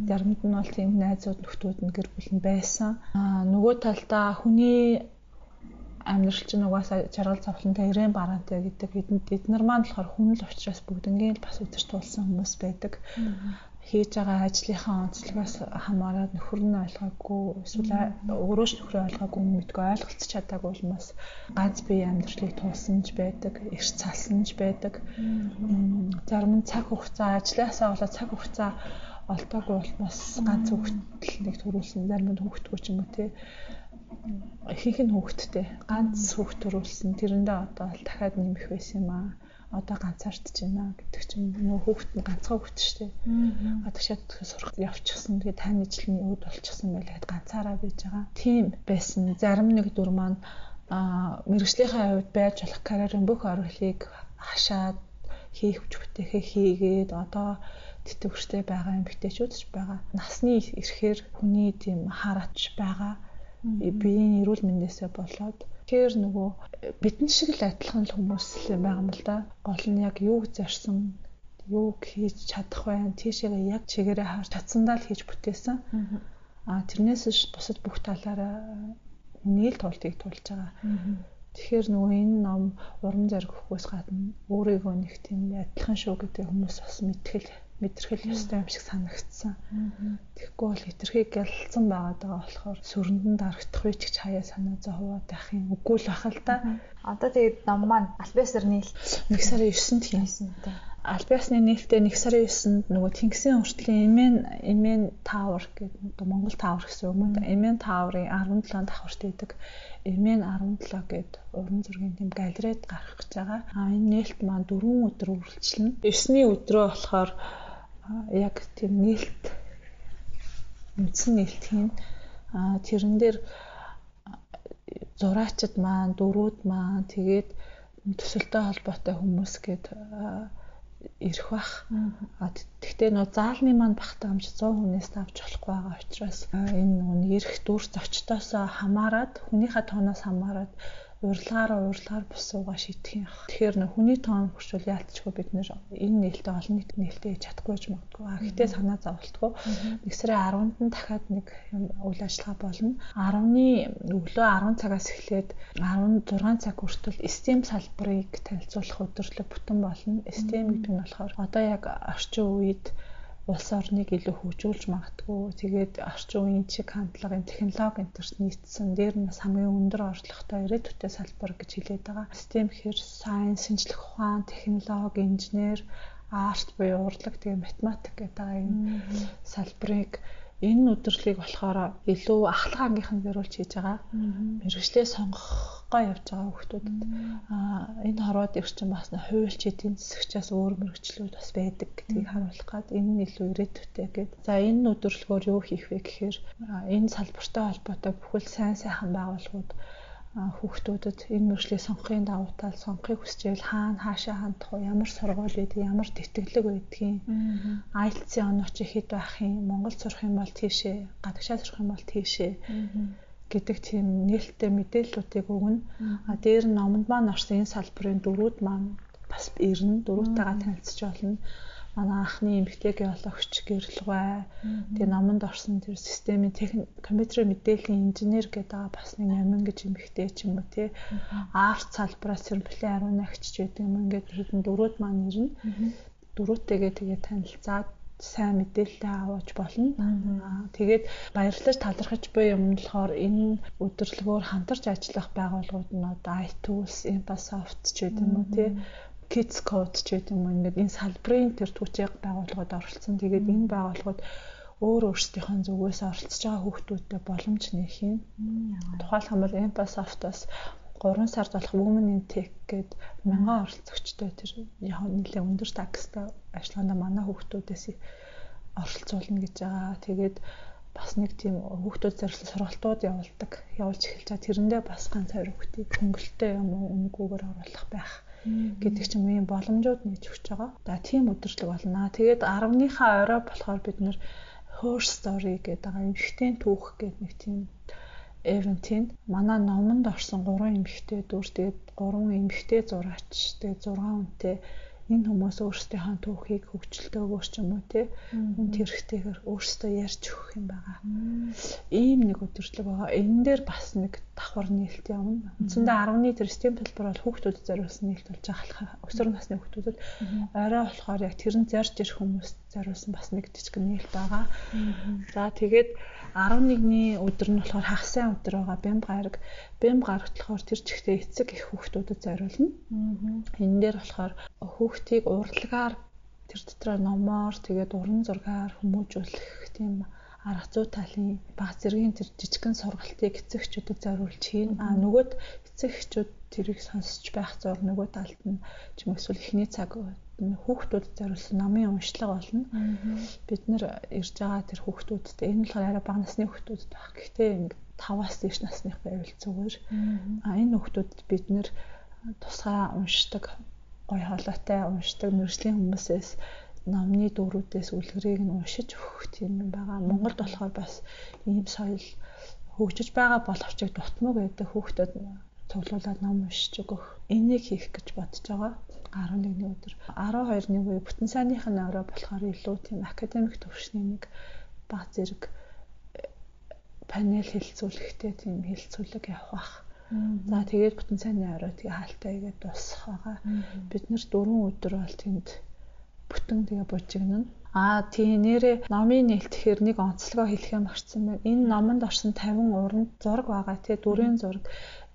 Заримд нь бол тийм найзууд нөхдүүд нь гэр бүл нь байсан. Аа нөгөө талдаа хүний амьдрал чинь угаасаа жаргал зовлонтой ирээн бараантай гэдэг хэдэнд эднэр маань болохоор хүн л учраас бүгднгийн бас өдөрт тулсан хүмүүс байдаг. Хийж байгаа ажлынхаа онцлогоос хамаарат нөхөр нь ойлгоогүй эсвэл өөрөө ч нөхрөө ойлгоогүй мэдгүй ойлголцож чадаагүй улмаас ганц бие амьдралыг туулсан ч байдаг, эрс цалсан ч байдаг. Зарим нь цаг хугацаа ажлаасаа болоод цаг хугацаа олдоогүй улмаас ганц хүүхдэл нэг төрүүлсэн, зарим нь хүүхдгүй ч юм уу тий ихэнх нь хүүхдтэй ганц хүүхд төрүүлсэн. Тэрэндээ одоо дахиад нэмэх байсан юм аа одоо ганцаардж байна гэдэг чинь нөө хүүхэд нь ганцхан хүүхэд шүү дээ. Шат сурах явчихсан. Тэгээ таны жилийн үүд болчихсон байлаад ганцаараа байж байгаа. Тийм байсан. Зарим нэг дүр маань а мэрэгжлийнхаа хувьд байж болох карьерийн бүх орлыг хашаад хийх бүтэхээ хийгээд одоо тэтгэвчтэй байгаа эмэгтэйчүүд ч байгаа. Насны ирэхээр хүний тийм хараач байгаа. Биеийн эрүүл мэндээсээ болоод Тэгэхээр нөгөө бидэн шиг л адилхан л хүмүүс л байгаа юм л да. Гол нь яг юуг зарсан, юуг хийж чадах вэ? Тийшээгээ яг чигээрээ харж чадсандаа л хийж бүтээсэн. Аа тэрнээс ш бусад бүх талаараа нийл тултыг тулж байгаа. Тэгэхээр нөгөө энэ ном уран зориг өгөхөөс гадна өөрийгөө нэг тийм адилхан шүү гэдэг хүмүүс бас мэдтгэл мэдэрхэл ёстой юм шиг санагдсан. Тэгэхгүй бол хитрхийг гялцсан байгаа болохоор сүрэндэнд дарагдах үе ч гэж хаяа санаа зовоод байх юм үгүй л бах л да. Одоо тэгээд ном маань альбиасар нийл 1 сарын 9-нд хийсэн. Альбиасны нээлттэй 1 сарын 9-нд нөгөө Тэнгисийн уртлын Эмэн Эмэн Тауэр гэдэг Монгол Тауэр гэсэн юм уу? Эмэн Тауэрын 17 давхарт байдаг. Эмэн 17 гэдэг уран зургийн тэм галерейд гарах гэж байгаа. А энэ нээлт маань 4 өдөр үргэлжлэнэ. 9-ний өдрөө болохоор яг тийм нээлт үндсэн нээлт хийн а тэрэн дээр зураачд маань дөрүүд маань тэгээд төсөлтэй холбоотой хүмүүс гээд ирэх бах. Тэгтээ нөө заалны маань багтаамж 100 хүнээс авч болохгүй байгаа учраас энэ нэг ирэх дүр зочдоос хамаарад хүнийхээ тооноос хамаарад урилгаараа урилгаар бус суугаа шийдэх юм. Тэгэхээр нөх хүний тоон хүрчүүл яалтчгүй бид нэр энэ нээлттэй олон нийт нээлттэй хийж чадахгүй ч магадгүй. А гэтээ санаа зовлтгүй. Нэг сарын 10-нд нь дахиад нэг үйл ажиллагаа болно. 10-ны өглөө 10 цагаас эхлээд 16 цаг хүртэл STEM салбарыг танилцуулах өдрлөг бүтэн болно. STEM гэдэг нь болохоор одоо яг орчин үед улс орныг илүү хөгжүүлж магтгүй тэгээд орчин үеийн чиг хандлагын технологи энтерт нийцсэн дээр нь бас хамгийн өндөр орлоготой ирээдүйтэй салбар гэж хэлээд байгаа. STEM гэхээр science, шинжлэх ухаан, технологи, инженер, арт буюу урлаг тэгээ математик гэдэг энэ салбарыг энэ өдрлийг болохоор илүү ахлах ангийнхан зориулж хийж байгаа. Мэргэжлээ сонгохгоо явж байгаа хүмүүстүүдэд аа энэ хорвоод ирчин бас хуульч эдийн засагчаас өөр мэргэжлүүд бас байдаг гэдгийг харуулах гад энэ нь илүү ирээдүйтэй гэд. За энэ өдөрлгөөр юу хийх вэ гэхээр энэ салбартай холбоотой бүхэл сайн сайхан байгууллагууд хүүхдүүдэд энэ мөржлийг сонгохын давуу тал сонгохыг хүсчихвэл хаана хаашаа хандах вэ? Ямар сургууль байдаг, ямар тэтгэлэг байдгийг, IELTS-ийн онооч хэд байх юм, Монгол сурах юм бол тийшээ, гадагшаа сурах юм бол тийшээ гэдэг тийм нээлттэй мэдээллүүдийг өгнө. А дээр нь номонд маань орсон энэ салбарын дөрүүд маань бас ирнэ, дөрүүтэйгээ танилцж болно манай анхны эмэгтэй геологч гэрлэгвэ. Тэгээ номонд орсон тэр системийн техник компьютерийн мэдээллийн инженер гэдэг бас нэг амин гэж эмэгтэй ч юм уу тий. Арт салбараас сэрэмжлэлийн ариун агч ч гэдэг юм ингээд хэдэн дөрүүд маань ирнэ. Дөрүүтэйгээ тэгээ танилцаад сайн мэдээлэлээ авч болно. Тэгээд баярлаж талархаж буй юм болохоор энэ өдөрлөгөөр хамтарч ажиллах байгууллагууд нь одоо iTools, Inpasoft ч гэдэг юм уу тий Kids Code ч гэдэг юм ингээд энэ салбарын тэр түүчийг байгууллагад оролцсон. Тэгээд энэ байгууллагууд өөр өөрсдийнхөө зүгээс оролцож байгаа хүүхдүүдтэй боломж нэх юм. Тухайлх юм бол Empasoft-оос 3 сард болох Women in Tech гээд мянган оролцогчтой тэр яг нэлээ өндөр такстай ажиллагаанд манай хүүхдүүдээс оролцуулна гэж байгаа. Тэгээд бас нэг тийм хүүхдүүд зориулсан сургалтууд явуулдаг. Явуулж эхэлж байгаа. Тэрэндээ бас ганц хоёр хүүхдийг хөнгөлөлтөө юм уу үнгүүгээр оруулах байх гэдэг ч юм уу боломжууд нээж өгч байгаа. За тийм өдөртлөг болно. Тэгээд 10-ныхаа орой болохоор бид нэр Horse Story гэдэг байгаа эмхтэн түүх гэдэг нэг тийм эвентийн манай номонд орсон 3 эмхтэй дүр тэгээд 3 эмхтэй зураач тэгээд 6 хүнтэй энэ хүмүүс өөрсдийнхөө түүхийг хөгжилтөөгөөр ч юм уу те үн тэрхтэйгээр өөрсдөө ярьж өгөх юм байгаа. Ийм нэг өдөрлөг байгаа. Энэ дээр бас нэг давхар нээлт явна. Үндсэндээ 10-ны тэр STEM төлбөр бол хүүхдүүдэд зориулсан нээлт болж байгаа. Өсвөр насны хүүхдүүдэд орой болохоор яг тэр нь зарж ирэх хүмүүст зориулсан бас нэг жижиг нээлт байгаа. За тэгээд 11-ний өдөр нь болохоор хагасны өдөр байгаа бямб гараг. Бямб гарагт болохоор тэр чигтээ эцэг их хүүхдүүдэд зориулна. Энэ дээр болохоор хүүхдийг урлагаар тэр дотроо номоор тэгээд уран зургаар хүмүүжүүлэх тийм арга зүй талын баг зэргийн тэр жижигхэн сургалтыг эцэгчүүдэд зориулж хийн. А нөгөөд эцэгчүүд тэрийг сонсч байх зур нөгөө талд нь ч юм эсвэл эхний цаг хүүхдүүдэд зориулсан номын уншлага болно. Бид нэр ирж байгаа тэр хүүхдүүдтэй энэ болохоор арай бага насны хүүхдүүд байх. Гэхдээ ингэ 5-аас дээш насных байвал зүгээр. А энэ хүүхдүүдэд бид нэр тусгай уншдаг, гой хоолойтой уншдаг мэрэгжлийн хүмүүсээс номны дөрүүдээс үлгэрийг нь уншиж өгөх тийм юм байгаа. Монголд болохоор бас ийм соёл хөгжиж байгаа боловч дутмаг байдаг хүүхдүүд цуглуулад ном уншиж өгөх. Энийг хийх гэж бодож байгаа. 11-ний өдөр 12-ны үе бүтэн сайных нь орой болохоор илүү тийм академик төвшний нэг баг зэрэг э, панел хэлцүүлэхтэй тийм хэлцүүлэг явах бах. За тэгээд бүтэн сайны орой тэгээ хаалтай игээд дуусах байгаа. Бид нэр 4 өдөр бол тэнд бүтэн тэгээ бужигнана. Аа тийм нэрээ номын нээлтгэхээр нэг онцлогоо хэлэх юм орсон байна. Энэ номонд орсон 50 уран зураг байгаа тий дүрийн зураг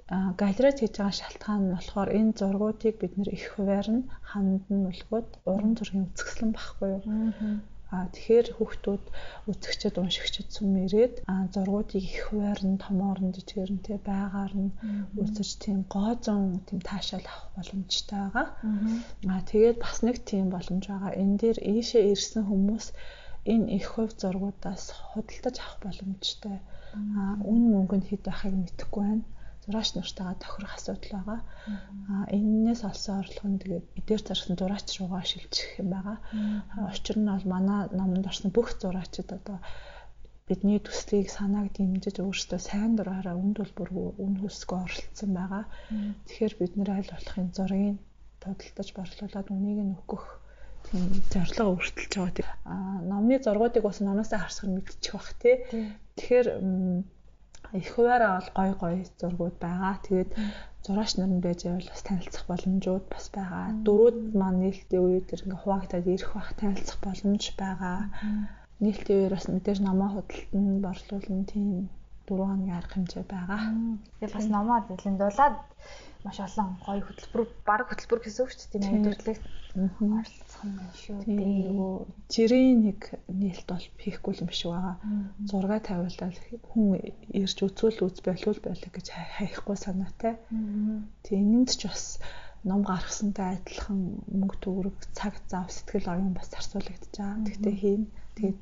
галерейд хийж байгаа шалтгаан нь болохоор энэ зургуудыг бид нэр их хуваар нь ханд нь үлгөөд уран зургийн үзэсгэлэн багхгүй юу. А тэгэхээр хүүхдүүд үзэгчд уншигчд сүм ирээд а зургуудыг их хуваар нь томоор нь жижигээр нь тий байгаар нь үзэж тийм гоозон тийм таашаал авах боломжтой байгаа. А тэгээд бас нэг тийм боломж байгаа. Энэ дээр ийшээ ирсэн хүмүүс энэ их хувь зургуудаас худалдаж авах боломжтой. А үн мөнгө нь хэд байхыг мэдэхгүй байна зураач нартайгаа тохирох асуудал байгаа. Аа энэнээс олсон орлого нь тэгээд эдгээр зарсан зураач руугаа шилжих юм байгаа. Учир нь бол манай номонд орсон бүх зураачид одоо бидний төслийг санааг дэмжиж өөрсдөө сайн дураараа үнд төлбөргүй үн хөлсгөө оролцсон байгаа. Тэгэхээр бид нэр аль болох энэ зургийг тодтолдож борлуулад үнийг нь өгөх тийм зорилго өөрчилж байгаа. Аа номны зургуудыг бас номоосаа харсаар мэдчих бах тий. Тэгэхээр их хуваараа бол гой гой зургууд байгаа. Тэгээд зураач нар нь байж байвал бас танилцах боломжууд бас байгаа. Дөрүүд маань нээлтийн үеэр тэр ингээ хуваагдаад ирэх бах танилцах боломж байгаа. Нээлтийн үеэр бас мэдээж номоо худалдан борлуулна тийм 4 хоногийн арга хэмжээ байгаа. Тэгээд бас номоо дэлэндуулаад маш олон гоё хөтөлбөр баг хөтөлбөр гэсэн үг шүү дээ тийм өдөрлөг оролцох байна шүү дээ. Нөгөө жирийн нэг нээлт бол хийхгүй юм шиг байгаа. Зураг тавиулаад хүн ирж үзүүл үз болвол байлаа гэж хаяхгүй санаатай. Тийм энэнд ч бас ном гаргасантай адилхан мөнгө төгрөг цаг зав сэтгэл оюун бас зарцуулагдаж байгаа. Тэгтээ хийн. Тэгээд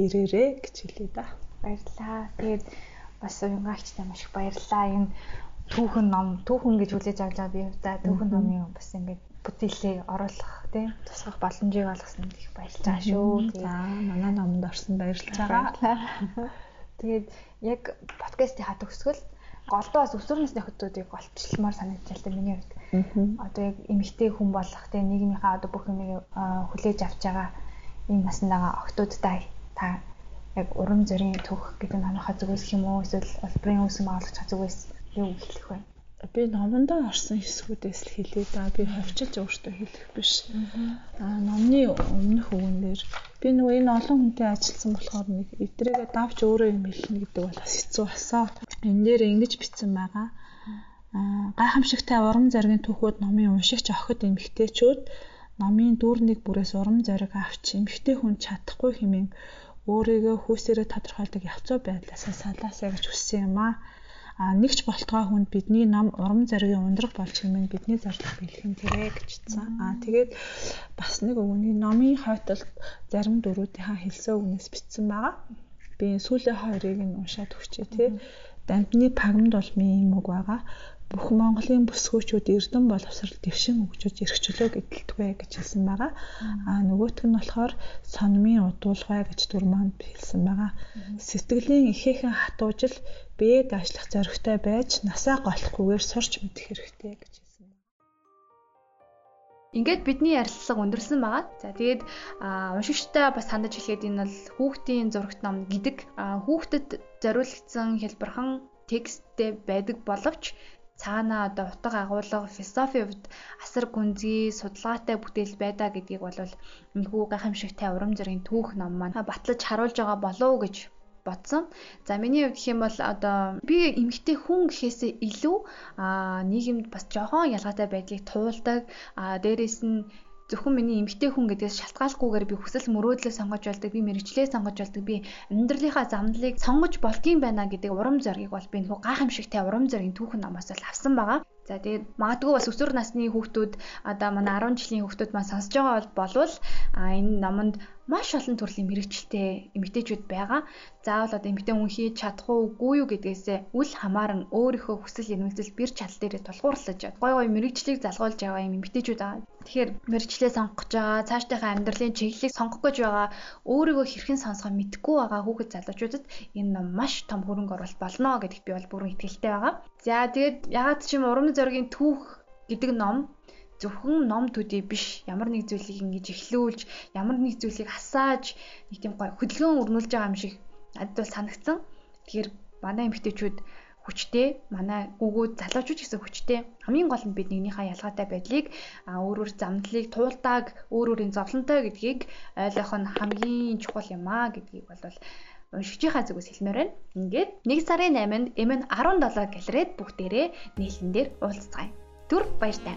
ирээрээ гэж хэлээ да. Баярлалаа. Тэгээд бас уянгаагчтай маш их баярлалаа. Энэ түүхэн ном түүхэн гэж хүлээж байгаа би та түүхэн номын бас ингээд бүтээлээ оруулах тийм тусгах боломжийг олгосон их баярлж байгаа шүү. За манай номонд орсон баярлж байгаа. Тэгээд яг подкастынхаа төгсгөл голдоо бас өсвөр насны хүмүүсийг голчлмаар санагдаж байна миний хувьд. Одоо яг эмэгтэй хүн болох тийм нийгмийнхаа одоо бүх юмыг хүлээж авч байгаа ийм наснагаа октоудтай та яг урам зорийн түүх гэдэг нь анхаа зүгээс юм уу эсвэл олбрын үсэм олгож зүгээс юу хэлэх вэ? Би номондоо орсон хэсгүүдээс л хэлээ да. Би ховчилж өөртөө хэлэх биш. Аа номны өмнөх үгнээр би нөгөө энэ олон хүнтэй ажилласан болохоор нэг эдрээгээ давж өөрөө юм хэлнэ гэдэг бол бас хэцүү басаа. Энэ дээр ингэж бичсэн байгаа. Аа гайхамшигтай урам зоригийн түүхүүд номын уншигч охид эмэгтэйчүүд номын дүүрнийг бүрээс урам зориг авч эмэгтэй хүн чадахгүй хэмээн өөрийгөө хүүсээрээ тодорхойлдог явцаа байдлаасаа салаасаа гэж хүссэн юм аа нэгч болтгой хүнд бидний нам урам зоригийн ундрах болж хэмээн бидний зорилго бэлхэн тэрэ гэжсэн. А тэгээд бас нэг өгний номын хойтолд зарим дөрүүдийнхаа хэлсэн үгнээс бичсэн байгаа. Би сүүлийн хоёрыг нь уншаад өгчээ тий. Дамтны пагмд бол ийм үг байгаа бүх Монголын бүсгүүчүүд эрдэм боловсрал дэвшин өгчөж эрхчлөө гэдэлтвэ гэж хэлсэн байгаа. Аа нөгөөх нь болохоор сонмын удуулгай гэж дүр манд хэлсэн байгаа. Сэтгэлийн ихээхэн хатуужил бие даашлах зоригтой байж насаа голохгүйгээр сурч мэдэх хэрэгтэй гэж Ингээд бидний ярилцлага өндөрлсөн байгаа. За тэгээд уншигчтай бас хандаж хэлэхэд энэ бол хүүхдийн зурагт ном гэдэг хүүхдэд зориулагдсан хэлбэрхэн тексттэй байдаг боловч цаана одоо утга агуулга философи хувьд асар гүнзгий судалгаатай бүтээл байдаа гэдгийг бол энэхүү гайхамшигтай урам зоригийн түүх ном маань батлаж харуулж байгаа болов уу гэж бодсон. За миний хувьд гэх юм бол одоо би эмгтэй хүн гэхээсээ илүү аа нийгэмд бас жоохон ялгаатай байдлыг туулдаг. Аа дээрэс нь зөвхөн миний эмгтэй хүн гэдгээс шалтгааллахгүйгээр би хүсэл мөрөөдлөө сонгож болдог, би мэрэгчлээ сонгож болдог, би амьдралынхаа замналыг сонгож болдгийм байна гэдэг урам зориг бол би нөхөө гайхамшигтай урам зоригийн түүхэн намаас л авсан байгаа. За тэгээд магадгүй бас өсвөр насны хүүхдүүд одоо манай 10 жилийн хүүхдүүд маань сонсож байгаа болвол а энэ номонд маш олон төрлийн мэрэгчлээ эмэгтэйчүүд байгаа. Заавал одоо эмэгтэй хүн хийж чадах уугүй юу гэдгээсээ үл хамааран өөрийнхөө хүсэл эрмэлзэл бэр чадал дээр тулгуурлаж гой гой мэрэгчлийг залгуулж байгаа юм эмэгтэйчүүд байгаа. Тэгэхээр мэрэгчлээ сонгох гэж байгаа, цаашдынхаа амьдралын чиглэлийг сонгох гэж байгаа, өөрийгөө хэрхэн сонсохоо мэдэхгүй байгаа хүүхэд залуучуудад энэ ном маш том хөрөнгө оруулалт болно гэдэгт би бол бүрэн итгэлтэй байгаа. За тэгээд ягаад ч юм урам зоригийн түүх гэдэг ном зөвхөн ном төдий биш ямар нэг зүйлийг ингэж эхлүүлж ямар нэг зүйлийг хасааж нэг тийм гой хөдөлгөөн өрнүүлж байгаа юм шиг надад бол санагдсан. Тэгэхээр манай эмэгтэйчүүд хүчтэй манай гүгүүд залуучууд гэсэн хүчтэй хамгийн гол нь бид нэгнийхээ ялгаатай байдлыг өөр өөр замдлыг туулдааг өөр өөрийн зовлонтой гэдгийг ойлгох нь хамгийн чухал юм аа гэдгийг бол уншигчийнхаа зүгээс хэлмээр байна. Ингээд 1 сарын 8-нд MN17 галерейд бүгдээрээ нийлэн дээр уулзцгаая. Түр баяртай.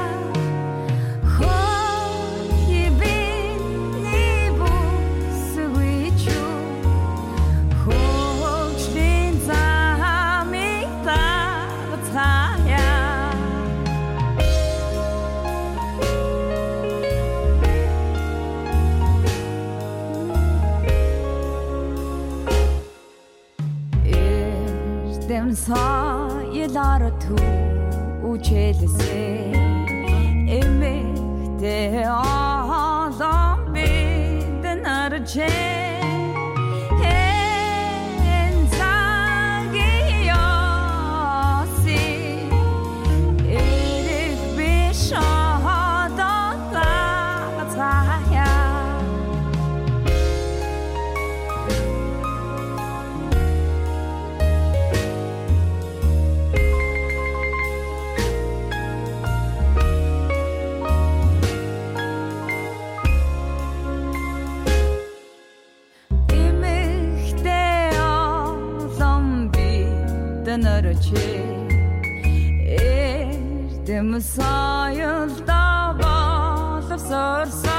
sayılar tuğçelisi Emekte ağlam beden arçel benden aracak sayılda bağlı sorsa